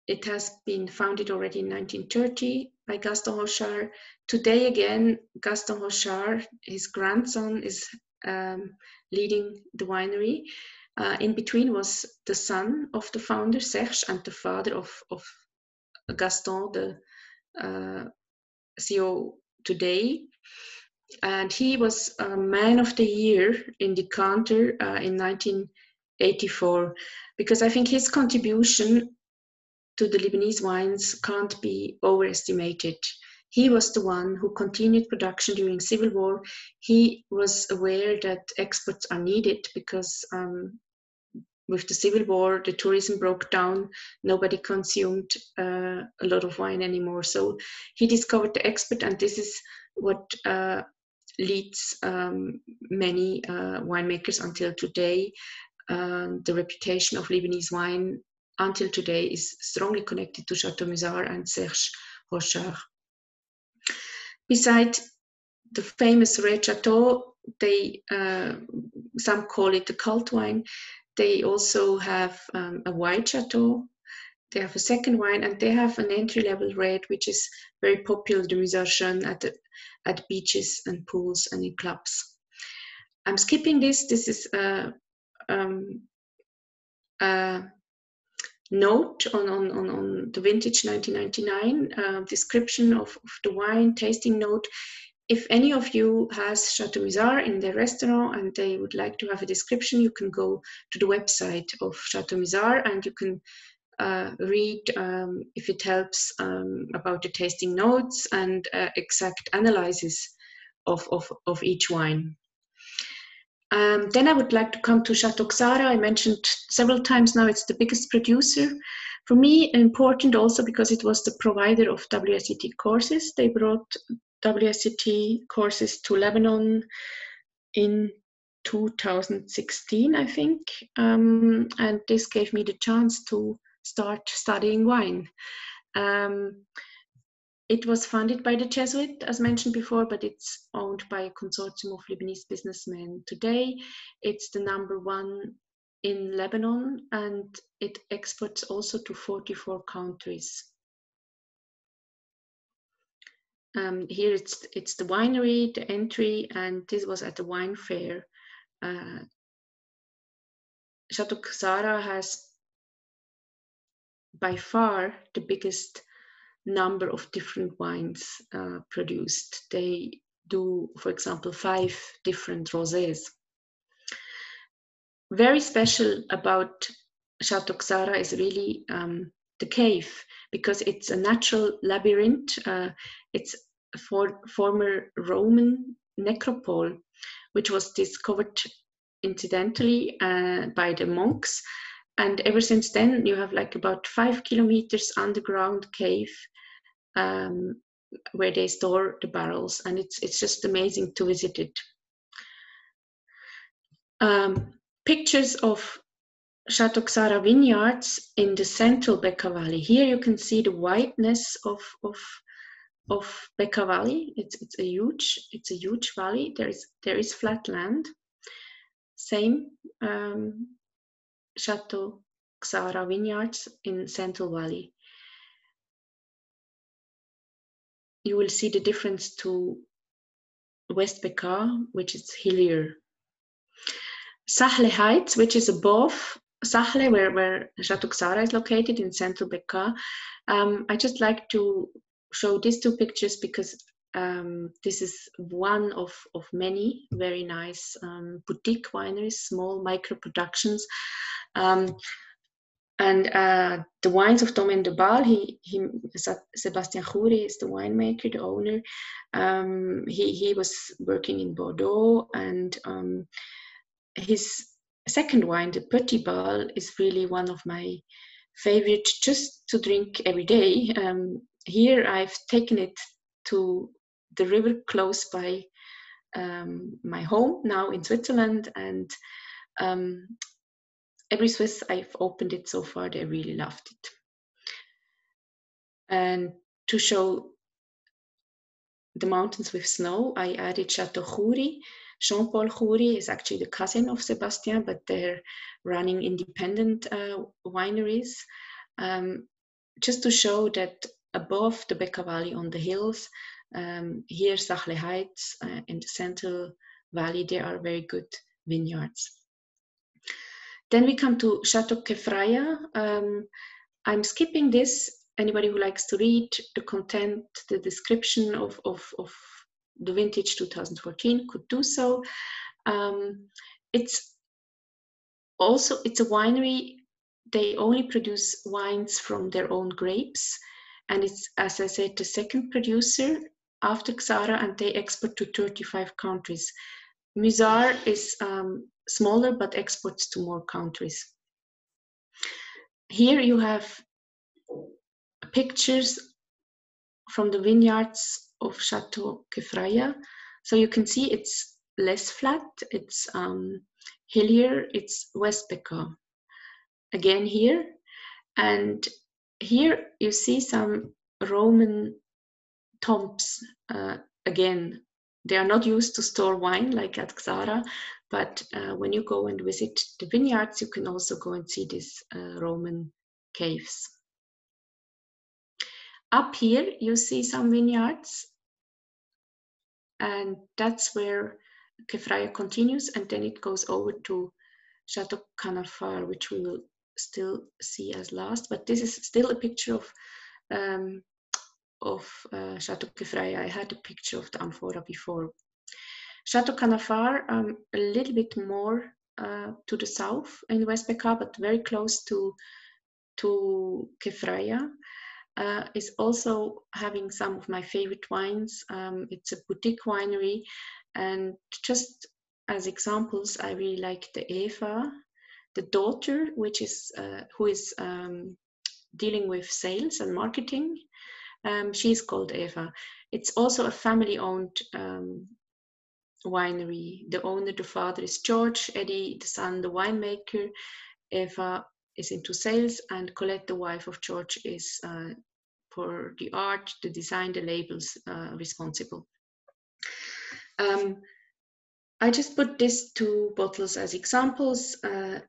it has been founded already in 1930 by Gaston Hochar. Today again, Gaston Hochar, his grandson, is um, leading the winery. Uh, in between was the son of the founder, Serge, and the father of, of Gaston, the uh, CEO today. And he was a man of the year in Decanter uh, in 1984, because I think his contribution to the Lebanese wines can't be overestimated. He was the one who continued production during civil war. He was aware that exports are needed because um, with the civil war, the tourism broke down. Nobody consumed uh, a lot of wine anymore. So he discovered the export, and this is what uh, leads um, many uh, winemakers until today. Um, the reputation of Lebanese wine until today is strongly connected to Chateau Musar and Serge Hochar. Besides the famous Red Chateau, they uh, some call it the cult wine. They also have um, a white chateau. They have a second wine, and they have an entry-level red, which is very popular, the Musar Jeune, at the, at beaches and pools and in clubs. I'm skipping this. This is a, um, a note on, on, on, on the vintage 1999 uh, description of, of, the wine tasting note. If any of you has Chateau Musar in their restaurant and they would like to have a description, you can go to the website of Chateau Musar and you can uh, read, um, if it helps, um, about the tasting notes and uh, exact analysis of, of, of each wine. Um, then I would like to come to Chateau Ksara. I mentioned several times now it's the biggest producer. For me, important also because it was the provider of WSET courses. They brought WSET courses to Lebanon in 2016, I think. Um, and this gave me the chance to start studying wine. Um, it was funded by the Jesuit, as mentioned before, but it's owned by a consortium of Lebanese businessmen. Today, it's the number one in Lebanon and it exports also to 44 countries. Um, here it's, it's the winery, the entry, and this was at the wine fair. Uh, Chateau Ksara has by far the biggest number of different wines uh, produced. They do, for example, five different rosés. Very special about Chateau Ksara is really um, the cave because it's a natural labyrinth. Uh, it's a for, former Roman necropole, which was discovered incidentally uh, by the monks. And ever since then, you have like about five kilometers underground cave um, where they store the barrels, and it's it's just amazing to visit it. Um, pictures of Chateau Ksara vineyards in the central Bekaa Valley. Here you can see the whiteness of, of of Bekaa Valley. It's it's a huge it's a huge valley. There is there is flat land. Same um, Chateau Ksara vineyards in Central Valley. You will see the difference to West Bekaa, which is hillier. Zahle Heights, which is above Zahle, where, where Chateau Ksara is located in Central Bekaa. Um, I just like to show these two pictures because um, this is one of, of many very nice um, boutique wineries, small micro productions. Um, and uh, the wines of Domaine de Baal, he, he, Sebastian Khoury is the winemaker, the owner. Um, he, he was working in Bordeaux, and um, his second wine, the Petit Baal, is really one of my favorite just to drink every day. Um, here I've taken it to the river close by um, my home now in Switzerland, and um, every Swiss I've opened it so far, they really loved it. And to show the mountains with snow, I added Chateau Khoury. Jean Paul Khoury is actually the cousin of Sebastian, but they're running independent uh, wineries. Um, just to show that above the Bekaa Valley on the hills, um, here Zahle Heights uh, in the Central Valley, there are very good vineyards. Then we come to Chateau Kefraya. Um, I'm skipping this. Anybody who likes to read the content, the description of, of, of the vintage 2014 could do so. Um, it's also, it's a winery. They only produce wines from their own grapes. And it's, as I said, the second producer after Ksara and they export to 35 countries. Musar is um, smaller but exports to more countries. Here you have pictures from the vineyards of Chateau Kefraya. So you can see it's less flat, it's um, hillier, it's West Bekaa. Again here, and here you see some Roman tombs. Uh, again, they are not used to store wine like at Ksara, but uh, when you go and visit the vineyards, you can also go and see these uh, Roman caves. Up here, you see some vineyards, and that's where Kefraya continues, and then it goes over to Chateau Kanafar, which we will still see as last. But this is still a picture of um, of uh, Chateau Kefraya. I had a picture of the amphora before. Chateau Kanafar, um, a little bit more uh, to the south in West Bekaa, but very close to, to Kefraya. Uh, is also having some of my favorite wines. Um, it's a boutique winery, and just as examples, I really like the Eva, the daughter, which is uh, who is um, dealing with sales and marketing. Um, she's called Eva. It's also a family-owned um, winery. The owner, the father is George, Eddie, the son, the winemaker. Eva is into sales, and Colette, the wife of George, is uh, for the art, the design, the labels uh, responsible. Um, I just put these two bottles as examples. Uh,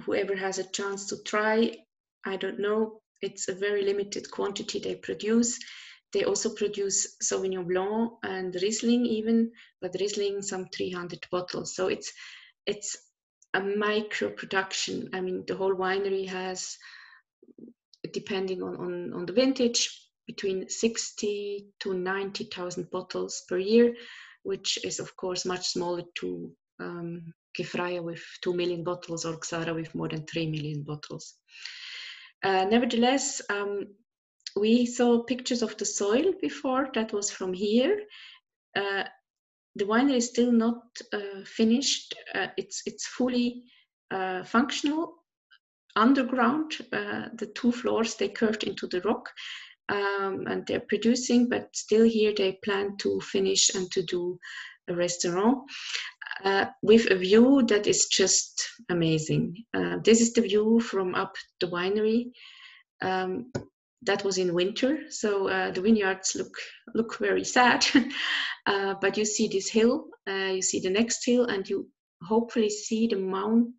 whoever has a chance to try, I don't know, it's a very limited quantity they produce. They also produce Sauvignon Blanc and Riesling even, but Riesling some 300 bottles. So it's it's a micro production. I mean, the whole winery has, depending on, on, on the vintage, between 60 to 90,000 bottles per year, which is of course much smaller to um, with 2 million bottles or Ksara with more than 3 million bottles. Uh, nevertheless, um, we saw pictures of the soil before, that was from here. Uh, the winery is still not uh, finished. Uh, it's, it's fully uh, functional underground. The two floors, they curved into the rock um, and they're producing, but still here they plan to finish and to do a restaurant. Uh, with a view that is just amazing. Uh, this is the view from up the winery. Um, that was in winter, so uh, the vineyards look look very sad. uh, but you see this hill, uh, you see the next hill, and you hopefully see the Mount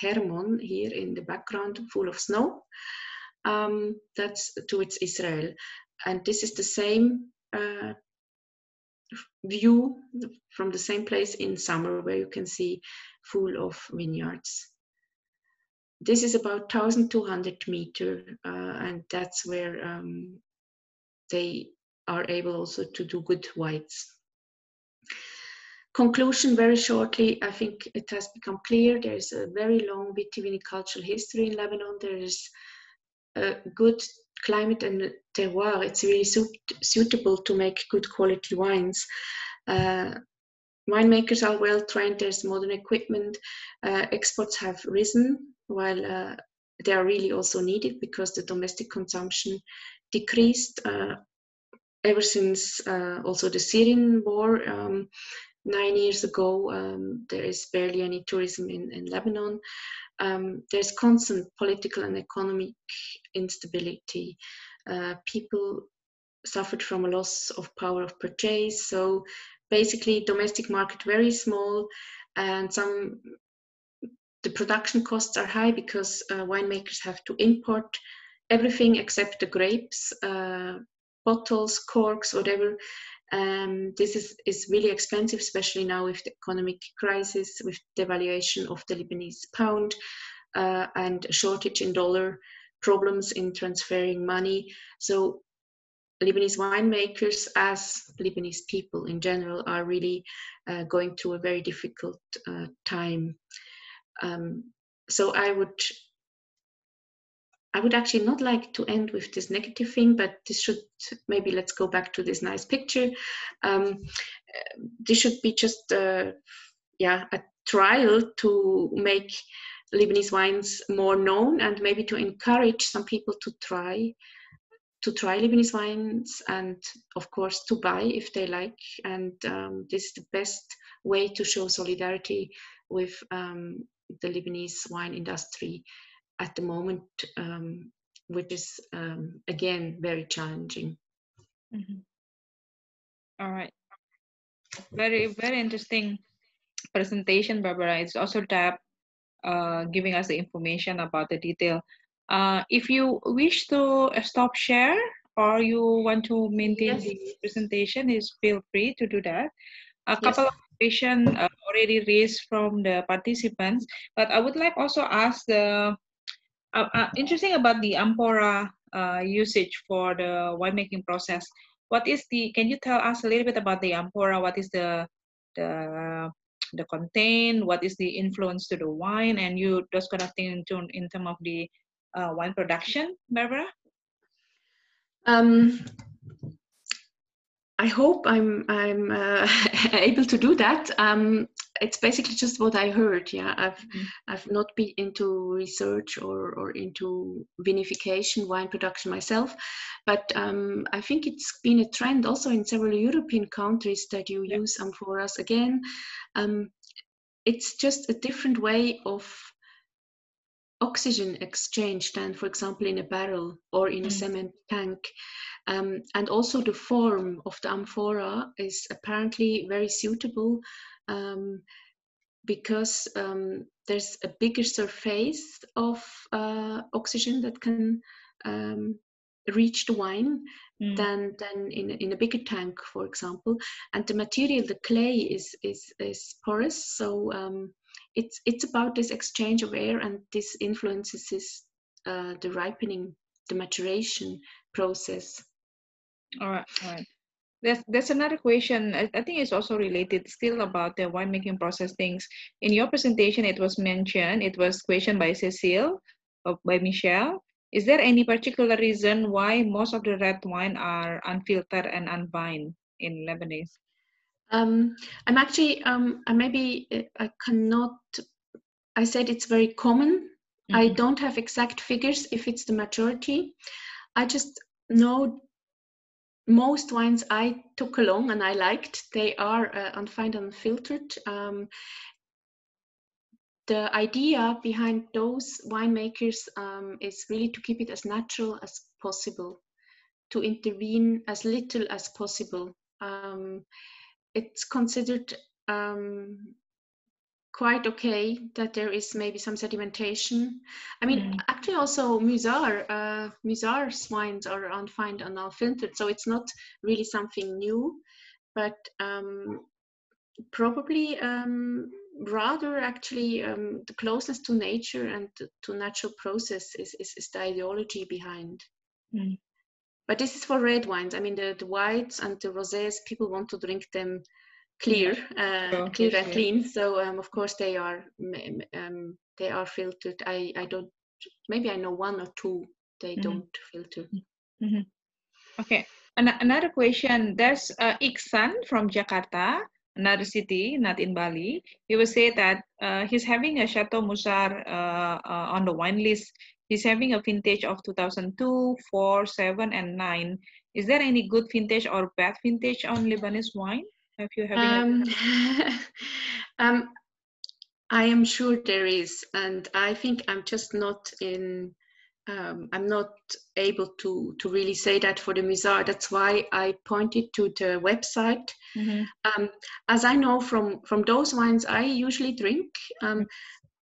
Hermon here in the background, full of snow. Um, that's towards Israel, and this is the same uh, view from the same place in summer, where you can see full of vineyards. This is about 1200 meter uh, and that's where um, they are able also to do good whites. Conclusion very shortly i think it has become clear there's a very long vitivinicultural history in lebanon. There is a good climate and terroir it's really suit, suitable to make good quality wines. Uh, winemakers are well trained there's modern equipment. Uh, exports have risen while uh, they are really also needed because the domestic consumption decreased uh, ever since uh, also the Syrian war um, nine years ago. Um, there is barely any tourism in, in Lebanon. Um, there's constant political and economic instability. Uh, people suffered from a loss of power of purchase. So basically, domestic market very small, and some the production costs are high because uh, winemakers have to import everything except the grapes, uh, bottles, corks, whatever. Um, this is, is really expensive, especially now with the economic crisis, with devaluation of the Lebanese pound uh, and a shortage in dollar, problems in transferring money. So Lebanese winemakers, as Lebanese people in general, are really uh, going through a very difficult uh, time um, so I would I would actually not like to end with this negative thing, but this should maybe let's go back to this nice picture. Um, this should be just uh, yeah a trial to make Lebanese wines more known and maybe to encourage some people to try to try Lebanese wines and of course to buy if they like. And um, this is the best way to show solidarity with um, the Lebanese wine industry at the moment, um, which is um, again very challenging. Mm-hmm. All right, very very interesting presentation, Barbara. It's also Tab uh, giving us the information about the detail. Uh, if you wish to stop share or you want to maintain yes. the presentation, is feel free to do that. A couple yes. of question uh, already raised from the participants, but I would like also ask the uh, uh, interesting about the amphora uh, usage for the winemaking process. What is the? Can you tell us a little bit about the amphora? What is the the the content? What is the influence to the wine? And you those kind of thing in, in terms of the uh, wine production, Barbara. Um, I hope I'm I'm uh, able to do that. Um, it's basically just what I heard. Yeah, I've mm-hmm. I've not been into research or or into vinification, wine production myself, but um, I think it's been a trend also in several European countries that you yeah. use amphoras again. Um, it's just a different way of oxygen exchange than, for example, in a barrel or in mm. a cement tank. Um, and also the form of the amphora is apparently very suitable um, because um, there's a bigger surface of uh, oxygen that can um, reach the wine mm. than than in, in a bigger tank, for example. And the material, the clay, is is, is porous, so um, it's it's about this exchange of air, and this influences uh, the ripening, the maturation process. All right, all right. There's, there's another question. I, think it's also related still about the winemaking process things. In your presentation, it was mentioned, it was questioned by Cecile, or by Michelle. Is there any particular reason why most of the red wine are unfiltered and unfined in Lebanese? Um, I'm actually, um, I maybe uh, I cannot. I said it's very common. Mm-hmm. I don't have exact figures if it's the majority. I just know most wines I took along and I liked, they are uh, unfined and unfiltered. Um, the idea behind those winemakers um, is really to keep it as natural as possible, to intervene as little as possible. Um, it's considered um, quite okay that there is maybe some sedimentation. I mean, mm. actually, also Musar, uh, Musar swines are unfined and unfiltered, so it's not really something new, but um, probably um, rather actually um, the closeness to nature and to natural process is, is, is the ideology behind. Mm. But this is for red wines. I mean, the, the whites and the rosés, people want to drink them clear, uh, oh, clear and clean. So um, of course they are um, they are filtered. I I don't maybe I know one or two they mm-hmm. don't filter. Mm-hmm. Okay. An- another question. There's uh, Iksan from Jakarta, another city, not in Bali. He will say that uh, he's having a Chateau Musar uh, uh, on the wine list. He's having a vintage of 2002, 4, 7, and 9. Is there any good vintage or bad vintage on Lebanese wine? Have you having um, um, I am sure there is, and I think I'm just not in. Um, I'm not able to to really say that for the Musar. That's why I pointed to the website. Mm-hmm. Um, as I know from from those wines I usually drink. Um,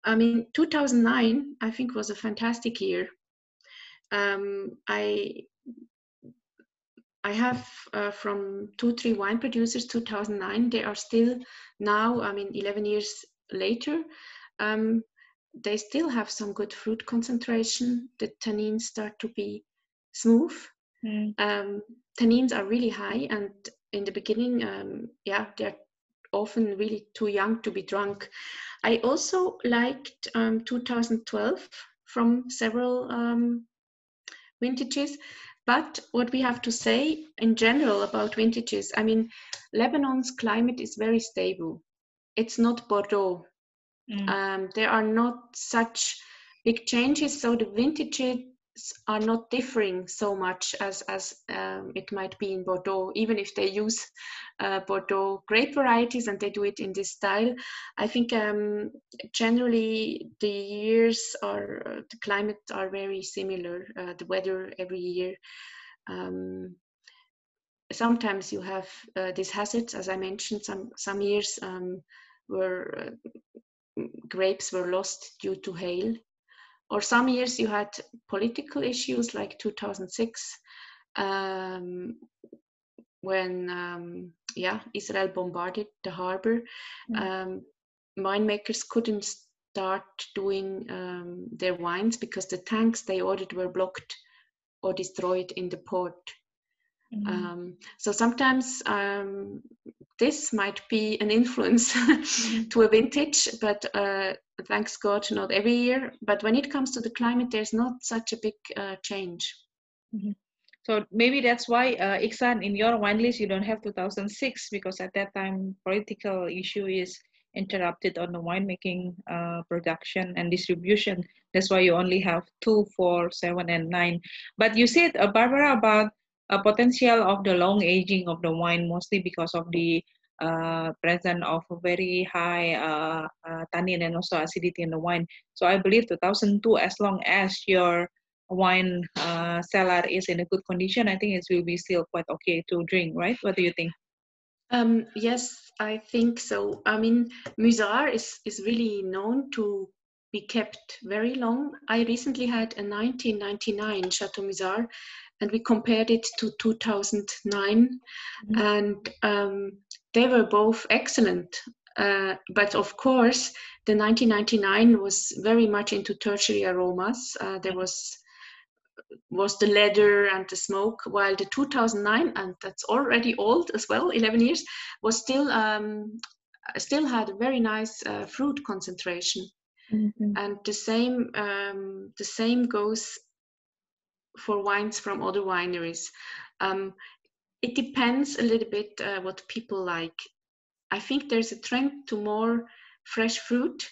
I mean, 2009 I think was a fantastic year. Um, I I have uh, from two, three wine producers, 2009. They are still now, I mean, 11 years later, um, they still have some good fruit concentration. The tannins start to be smooth. Mm. Um, tannins are really high, and in the beginning, um, yeah, they're often really too young to be drunk. I also liked um, 2012 from several um, vintages but what we have to say in general about vintages, I mean, Lebanon's climate is very stable. It's not Bordeaux. Mm. Um, there are not such big changes, so the vintages are not differing so much as as um, it might be in Bordeaux. Even if they use uh, Bordeaux grape varieties and they do it in this style, I think um, generally the years are uh, the climate are very similar. Uh, the weather every year. Um, sometimes you have uh, these hazards, as I mentioned. Some some years um, where uh, grapes were lost due to hail or some years you had political issues like 2006 um, when um, yeah Israel bombarded the harbor mm. um, winemakers couldn't start doing um, their wines because the tanks they ordered were blocked or destroyed in the port mm. um, so sometimes um, this might be an influence to a vintage, but uh, thanks God, not every year. But when it comes to the climate, there's not such a big uh, change. Mm-hmm. So maybe that's why, uh, Iksan, in your wine list, you don't have 2006 because at that time, political issue is interrupted on the winemaking uh, production and distribution. That's why you only have two, four, seven, and nine. But you said, uh, Barbara, about a potential of the long aging of the wine, mostly because of the uh, presence of very high uh, uh, tannin and also acidity in the wine. So I believe 2002, as long as your wine uh, cellar is in a good condition, I think it will be still quite okay to drink, right? What do you think? Um, yes, I think so. I mean, Musar is, is really known to be kept very long. I recently had a 1999 Chateau Musar and we compared it to 2009 mm-hmm. and um, they were both excellent uh, but of course the 1999 was very much into tertiary aromas uh, there was was the leather and the smoke while the 2009 and that's already old as well 11 years was still um, still had a very nice uh, fruit concentration mm-hmm. and the same um, the same goes for wines from other wineries. Um, it depends a little bit uh, what people like. I think there's a trend to more fresh fruit.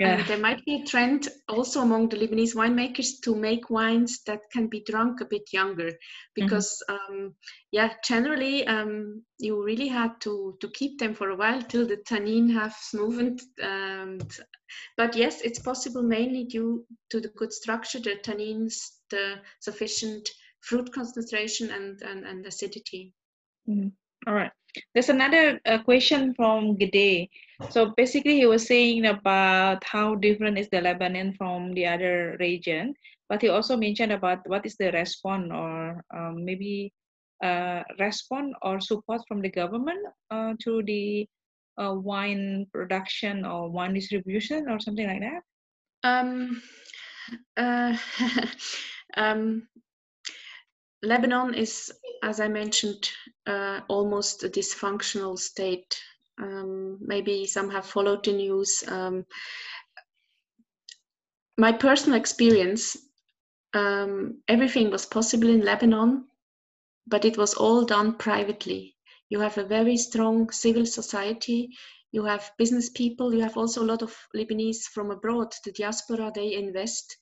Yeah. And there might be a trend also among the Lebanese winemakers to make wines that can be drunk a bit younger, because mm-hmm. um, yeah, generally um, you really had to to keep them for a while till the tannin have smoothened. And, but yes, it's possible mainly due to the good structure, the tannins, the sufficient fruit concentration and, and, and acidity. Mm. All right. There's another uh, question from Gede. So basically, he was saying about how different is the Lebanon from the other region, but he also mentioned about what is the response or um, maybe uh, response or support from the government uh, to the uh, wine production or wine distribution or something like that. Um, um, Lebanon is, as I mentioned, uh, almost a dysfunctional state. Um, maybe some have followed the news. Um, my personal experience, everything was possible in Lebanon, but it was all done privately. You have a very strong civil society. You have business people. You have also a lot of Lebanese from abroad. The diaspora, they invest,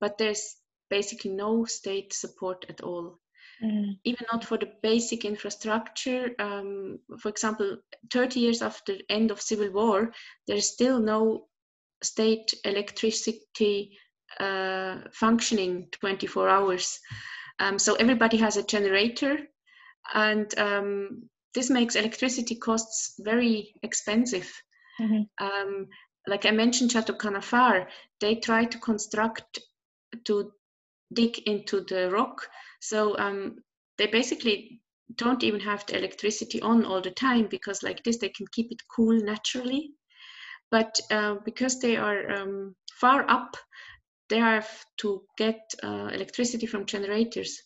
but there's basically no state support at all. Mm. Even not for the basic infrastructure. Um, for example, 30 years after end of civil war, there is still no state electricity uh, functioning 24 hours. Um, so everybody has a generator, and um, this makes electricity costs very expensive. Mm-hmm. Um, like I mentioned, Chateau Kanafar, they try to construct to dig into the rock. So um, they basically don't even have the electricity on all the time because like this they can keep it cool naturally. But uh, because they are um, far up, they have to get uh, electricity from generators.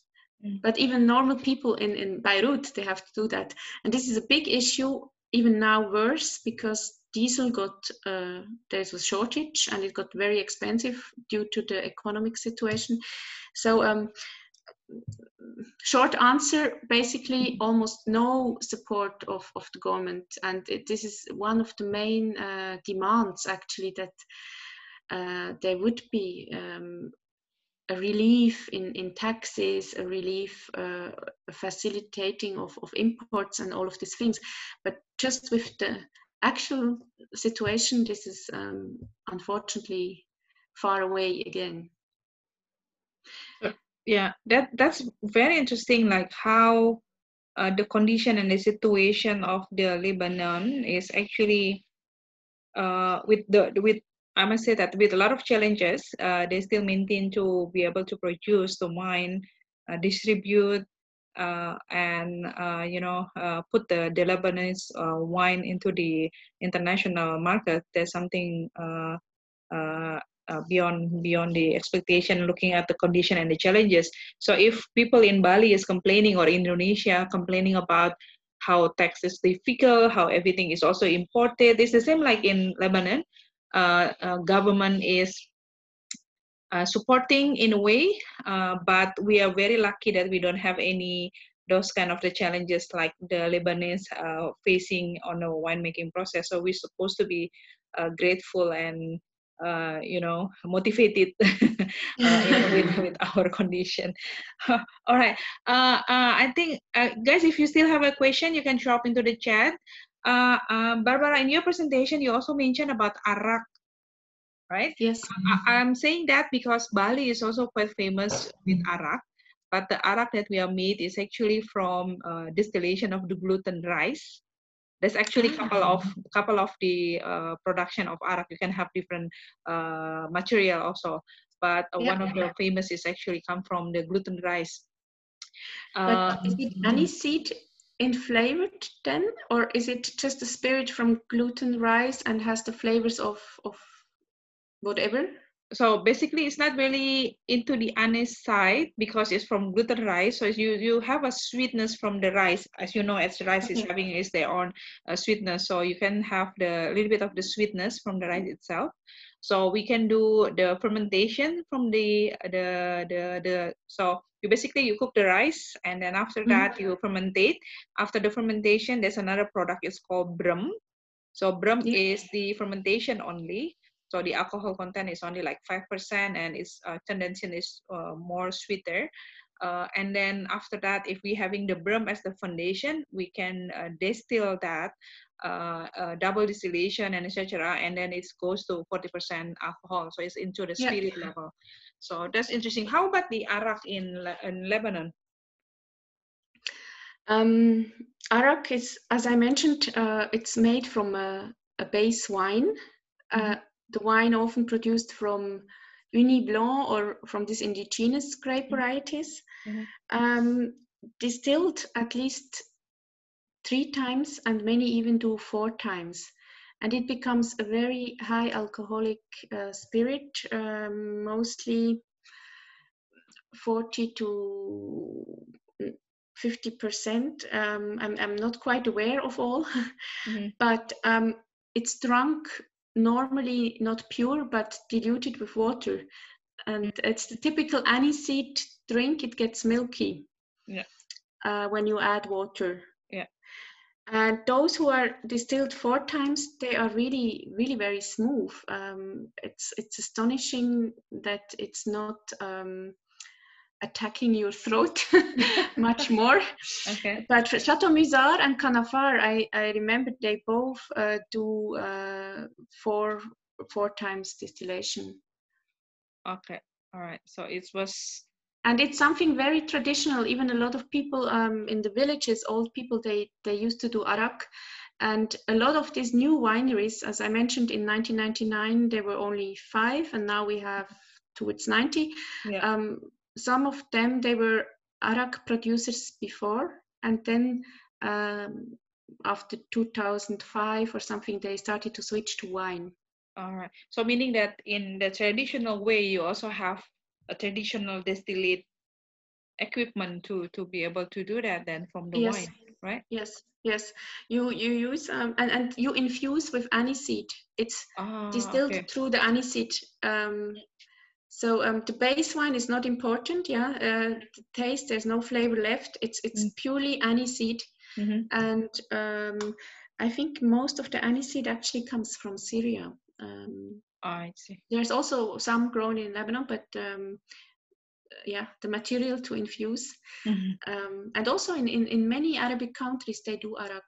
Mm. But even normal people in, in Beirut, they have to do that. And this is a big issue, even now worse, because diesel got uh, there's a shortage and it got very expensive due to the economic situation so um, short answer basically almost no support of, of the government and it, this is one of the main uh, demands actually that uh, there would be um, a relief in, in taxes, a relief, uh, facilitating of, of imports and all of these things. But just with the actual situation, this is um, unfortunately far away again. Yeah, that that's very interesting. Like how uh, the condition and the situation of the Lebanon is actually uh, with the with I must say that with a lot of challenges, uh, they still maintain to be able to produce, to mine, uh, distribute, uh, and uh, you know uh, put the, the Lebanese wine into the international market. There's something beyond beyond the expectation. Looking at the condition and the challenges. So if people in Bali is complaining or Indonesia complaining about how tax is difficult, how everything is also imported. It's the same like in Lebanon. Uh, uh, government is uh, supporting in a way, uh, but we are very lucky that we don't have any those kind of the challenges like the Lebanese uh, facing on the winemaking process. So we're supposed to be uh, grateful and uh, you know motivated with, with our condition. All right, I think guys, if you still have a question, you can drop into the chat. Barbara, in your presentation, you also mentioned about arak right? Yes. I, am saying that because Bali is also quite famous with arak, but the arak that we are made is actually from uh, distillation of the gluten rice. There's actually a couple of ah. couple of the uh, production of arak. You can have different uh, material also, but uh, one of the famous is actually come from the gluten rice. But is it um, aniseed in flavored then, or is it just the spirit from gluten rice and has the flavors of of whatever? So basically it's not really into the anise side because it's from gluten rice. So you you have a sweetness from the rice. As you know as the rice okay. is having is their own uh, sweetness. So you can have the little bit of the sweetness from the rice itself. So we can do the fermentation from the the the, the so you basically you cook the rice and then after mm-hmm. that you fermentate after the fermentation there's another product it's called brum so brum yeah. is the fermentation only so the alcohol content is only like 5% and its uh, tendency is uh, more sweeter. Uh, and then after that, if we having the brum as the foundation, we can uh, distill that uh, uh, double distillation and etc. And then it goes to 40% alcohol. So it's into the spirit yeah. level. So that's interesting. How about the arak in, in Lebanon? Um, arak is, as I mentioned, uh, it's made from a, a base wine. Uh, mm-hmm. the wine often produced from Ugni Blanc or from these indigenous grape mm-hmm. varieties, mm-hmm. um, distilled at least three times and many even do four times. And it becomes a very high alcoholic uh, spirit, um, mostly 40 to 50%. Um, I'm, I'm not quite aware of all, mm-hmm. but um, it's drunk normally not pure, but diluted with water. And it's the typical aniseed drink, it gets milky yeah. uh, when you add water. And those who are distilled four times, they are really, really very smooth. Um, it's it's astonishing that it's not um, attacking your throat much more. Okay. But Chateau Musar and Kanafar, I, I remember they both uh, do uh, four four times distillation. Okay. All right. So it was. And it's something very traditional. Even a lot of people um, in the villages, old people, they they used to do arak. And a lot of these new wineries, as I mentioned in 1999, there were only five, and now we have towards 90. Yeah. Um, some of them they were arak producers before and then um, after 2005 or something they started to switch to wine all right so meaning that in the traditional way you also have a traditional distillate equipment to to be able to do that then from the yes. wine right yes yes you you use um, and and you infuse with aniseed it's oh, distilled okay. through the aniseed um, so um, the base wine is not important. Yeah, uh, the taste there's no flavor left. It's it's mm. purely aniseed, mm-hmm. and um, I think most of the aniseed actually comes from Syria. Um, I see. There's also some grown in Lebanon, but um, yeah, the material to infuse, mm-hmm. Um, and also in, in in many Arabic countries they do arak.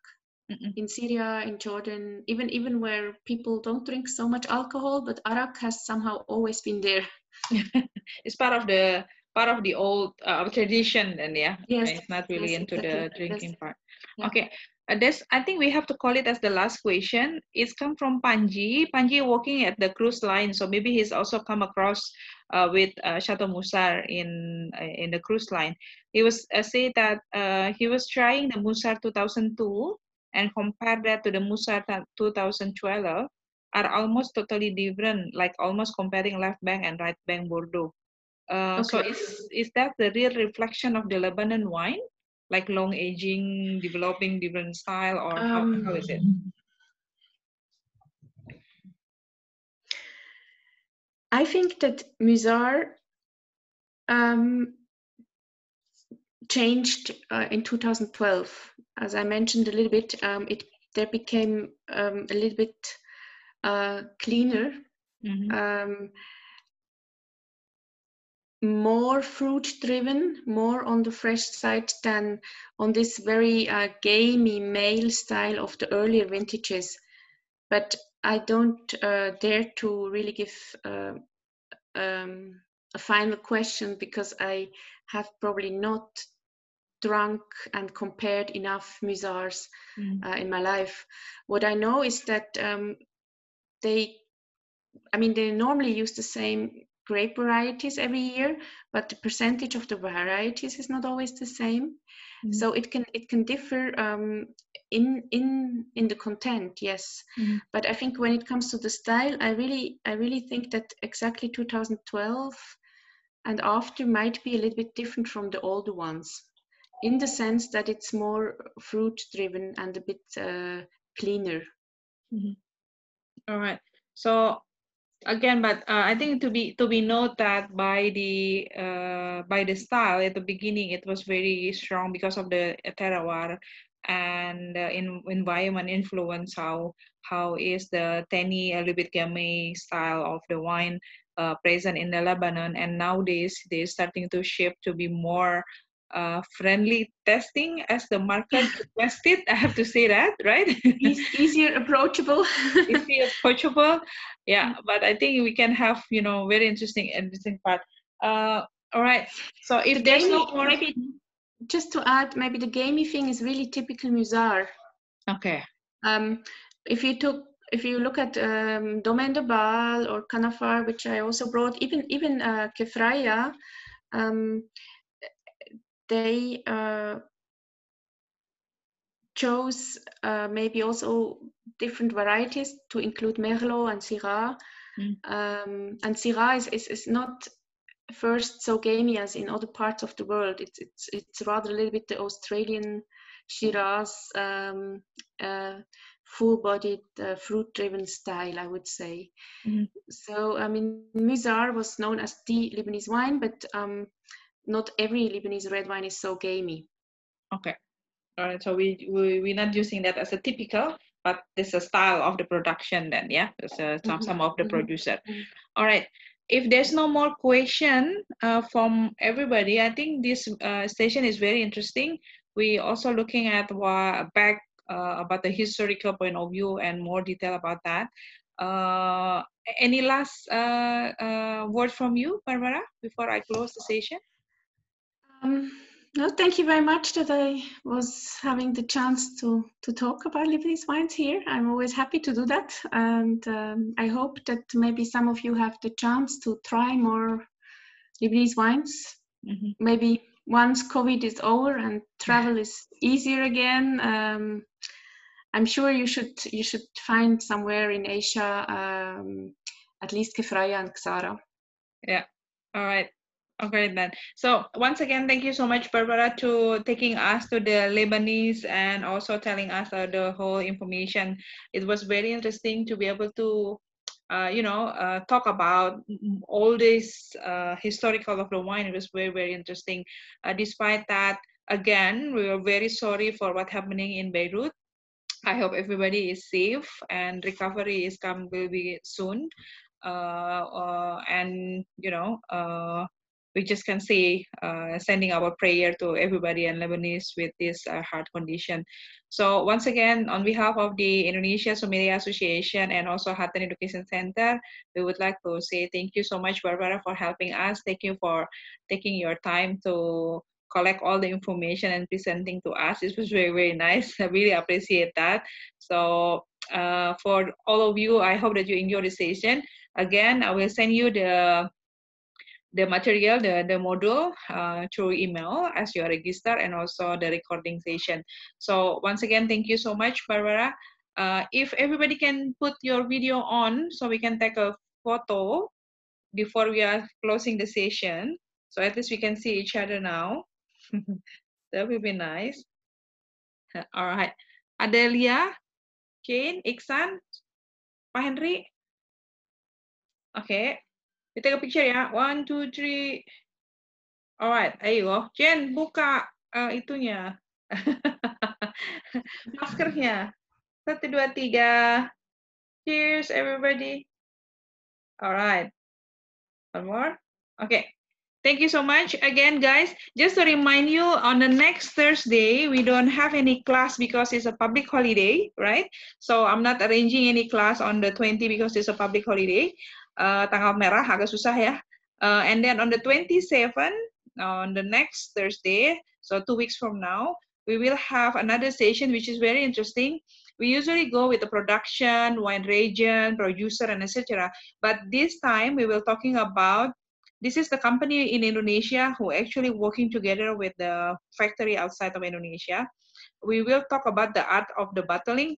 Mm-mm. in Syria, in Jordan, even even where people don't drink so much alcohol, but arak has somehow always been there. it's part of the part of the old uh, tradition, and yeah, yes, it's not really yes, into exactly. the drinking yes. part. Yeah. Okay, uh, this I think we have to call it as the last question. It's come from Panji. Panji working at the cruise line, so maybe he's also come across uh, with uh, Chateau Musar in uh, in the cruise line. He was uh, say that uh, he was trying the Musar 2002 and compare that to the Musar 2012 are almost totally different, like almost comparing left bank and right bank Bordeaux. Uh, okay. So is is that the real reflection of the Lebanon wine, like long aging, developing different style, or um, how, how is it? I think that Musar um, changed uh, in 2012. As I mentioned a little bit, um, it there became um, a little bit uh, cleaner, mm-hmm. More fruit driven, more on the fresh side than on this very uh, gamey male style of the earlier vintages. But I don't uh, dare to really give uh, um, a final question because I have probably not drunk and compared enough Musars mm. uh, in my life. What I know is that um, they i mean they normally use the same grape varieties every year but the percentage of the varieties is not always the same mm-hmm. so it can it can differ um, in in in the content yes mm-hmm. but i think when it comes to the style i really i really think that exactly 2012 and after might be a little bit different from the older ones in the sense that it's more fruit driven and a bit uh, cleaner mm-hmm. All right. So again, but uh, I think to be to be noted that by the uh, by the style at the beginning, it was very strong because of the terroir and uh, in environment influence how how is the tanny a little bit gamay style of the wine uh, present in the Lebanon. And nowadays they're starting to shift to be more uh, friendly testing as the market requested. I have to say that, right? easier approachable. easier approachable. Yeah, but I think we can have, you know, very interesting, interesting part. Uh, all right. So if the there's no more, maybe just to add, maybe the gamey thing is really typical Musar. Okay. Um, if you took if you look at um, Domaine de Baal or Kanafar, which I also brought, even even uh, Kefraya, um, they uh, chose uh, maybe also different varieties to include Merlot and Syrah. Mm. Um, and Syrah is, is, is, not first so gamey as in other parts of the world. It's, it's, it's rather a little bit the Australian Shiraz um, uh, full-bodied uh, fruit-driven style, I would say. Mm-hmm. So, I mean, Musar was known as the Lebanese wine, but um, not every Lebanese red wine is so gamey. Okay. All right. So we, we we're not using that as a typical, but this is a style of the production then, yeah. There's uh, some mm-hmm. some of the mm-hmm. producer. Mm-hmm. All right. If there's no more question uh, from everybody, I think this uh, station is very interesting. We also looking at what back uh, about the historical point of view and more detail about that. Uh, any last uh, uh, word from you, Barbara, before I close the session? Um, no, thank you very much that I was having the chance to, to talk about Lebanese wines here. I'm always happy to do that. And um, I hope that maybe some of you have the chance to try more Lebanese wines. Mm-hmm. Maybe once COVID is over and travel is easier again, um, I'm sure you should you should find somewhere in Asia um, at least Kefraya and Ksara. Yeah. All right. Okay then. So once again, thank you so much, Barbara, to taking us to the Lebanese and also telling us uh, the whole information. It was very interesting to be able to, uh, you know, uh, talk about all this uh, historical of the wine. It was very very interesting. Uh, despite that, again, we are very sorry for what happening in Beirut. I hope everybody is safe and recovery is come will be soon. Uh, and you know, we just can say uh, sending our prayer to everybody in Lebanese with this uh, heart condition. So once again, on behalf of the Indonesia Sommelier Association and also Hatten Education Center, we would like to say thank you so much, Barbara, for helping us. Thank you for taking your time to collect all the information and presenting to us. This was very, very nice. I really appreciate that. So uh, for all of you, I hope that you enjoy the session. Again, I will send you the the material, the, the module uh, through email as you register and also the recording session. So once again, thank you so much, Barbara. Uh, if everybody can put your video on so we can take a photo before we are closing the session. So at least we can see each other now. that would be nice. All right. Adelia, Jane, Iksan, Pak Henry. Okay. We take a picture ya. One, two, three. Alright, ayo. Jen, buka uh, itunya. Maskernya. Satu, dua, tiga. Cheers, everybody. Alright. One more. Okay. Thank you so much again, guys. Just to remind you, on the next Thursday, we don't have any class because it's a public holiday, right? So I'm not arranging any class on the 20 because it's a public holiday. Uh, tanggal merah agak susah ya. Uh, and then on the 27, on the next Thursday, so two weeks from now, we will have another session which is very interesting. We usually go with the production, wine region, producer, and etc. But this time we will talking about this is the company in Indonesia who actually working together with the factory outside of Indonesia. We will talk about the art of the bottling.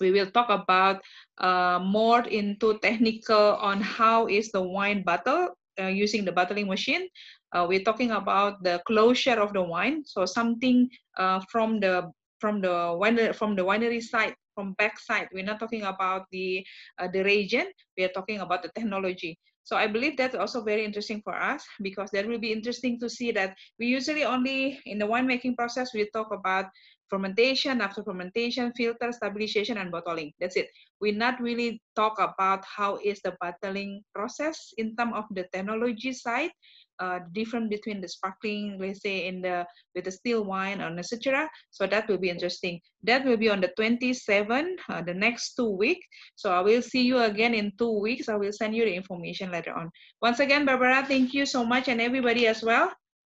We will talk about uh, more into technical on how is the wine bottle uh, using the bottling machine. Uh, we're talking about the closure of the wine, so something uh, from the from the winery from the winery side from back side. We're not talking about the uh, the region. We are talking about the technology. So I believe that's also very interesting for us because that will be interesting to see that we usually only in the winemaking process we talk about fermentation, after fermentation, filter, stabilization, and bottling. That's it. We not really talk about how is the bottling process in terms of the technology side, uh, different between the sparkling, let's say in the with the still wine or etc. So that will be interesting. That will be on the 27, uh, the next two weeks. So I will see you again in two weeks. I will send you the information later on. Once again, Barbara, thank you so much and everybody as well.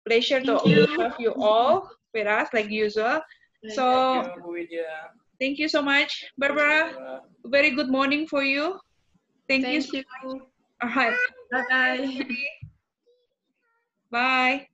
Pleasure Thank to you. have you all with us like usual. So Thank you, thank you so much, Barbara. Very good morning for you. Thank, you. Thank you. All right. Bye bye. Bye.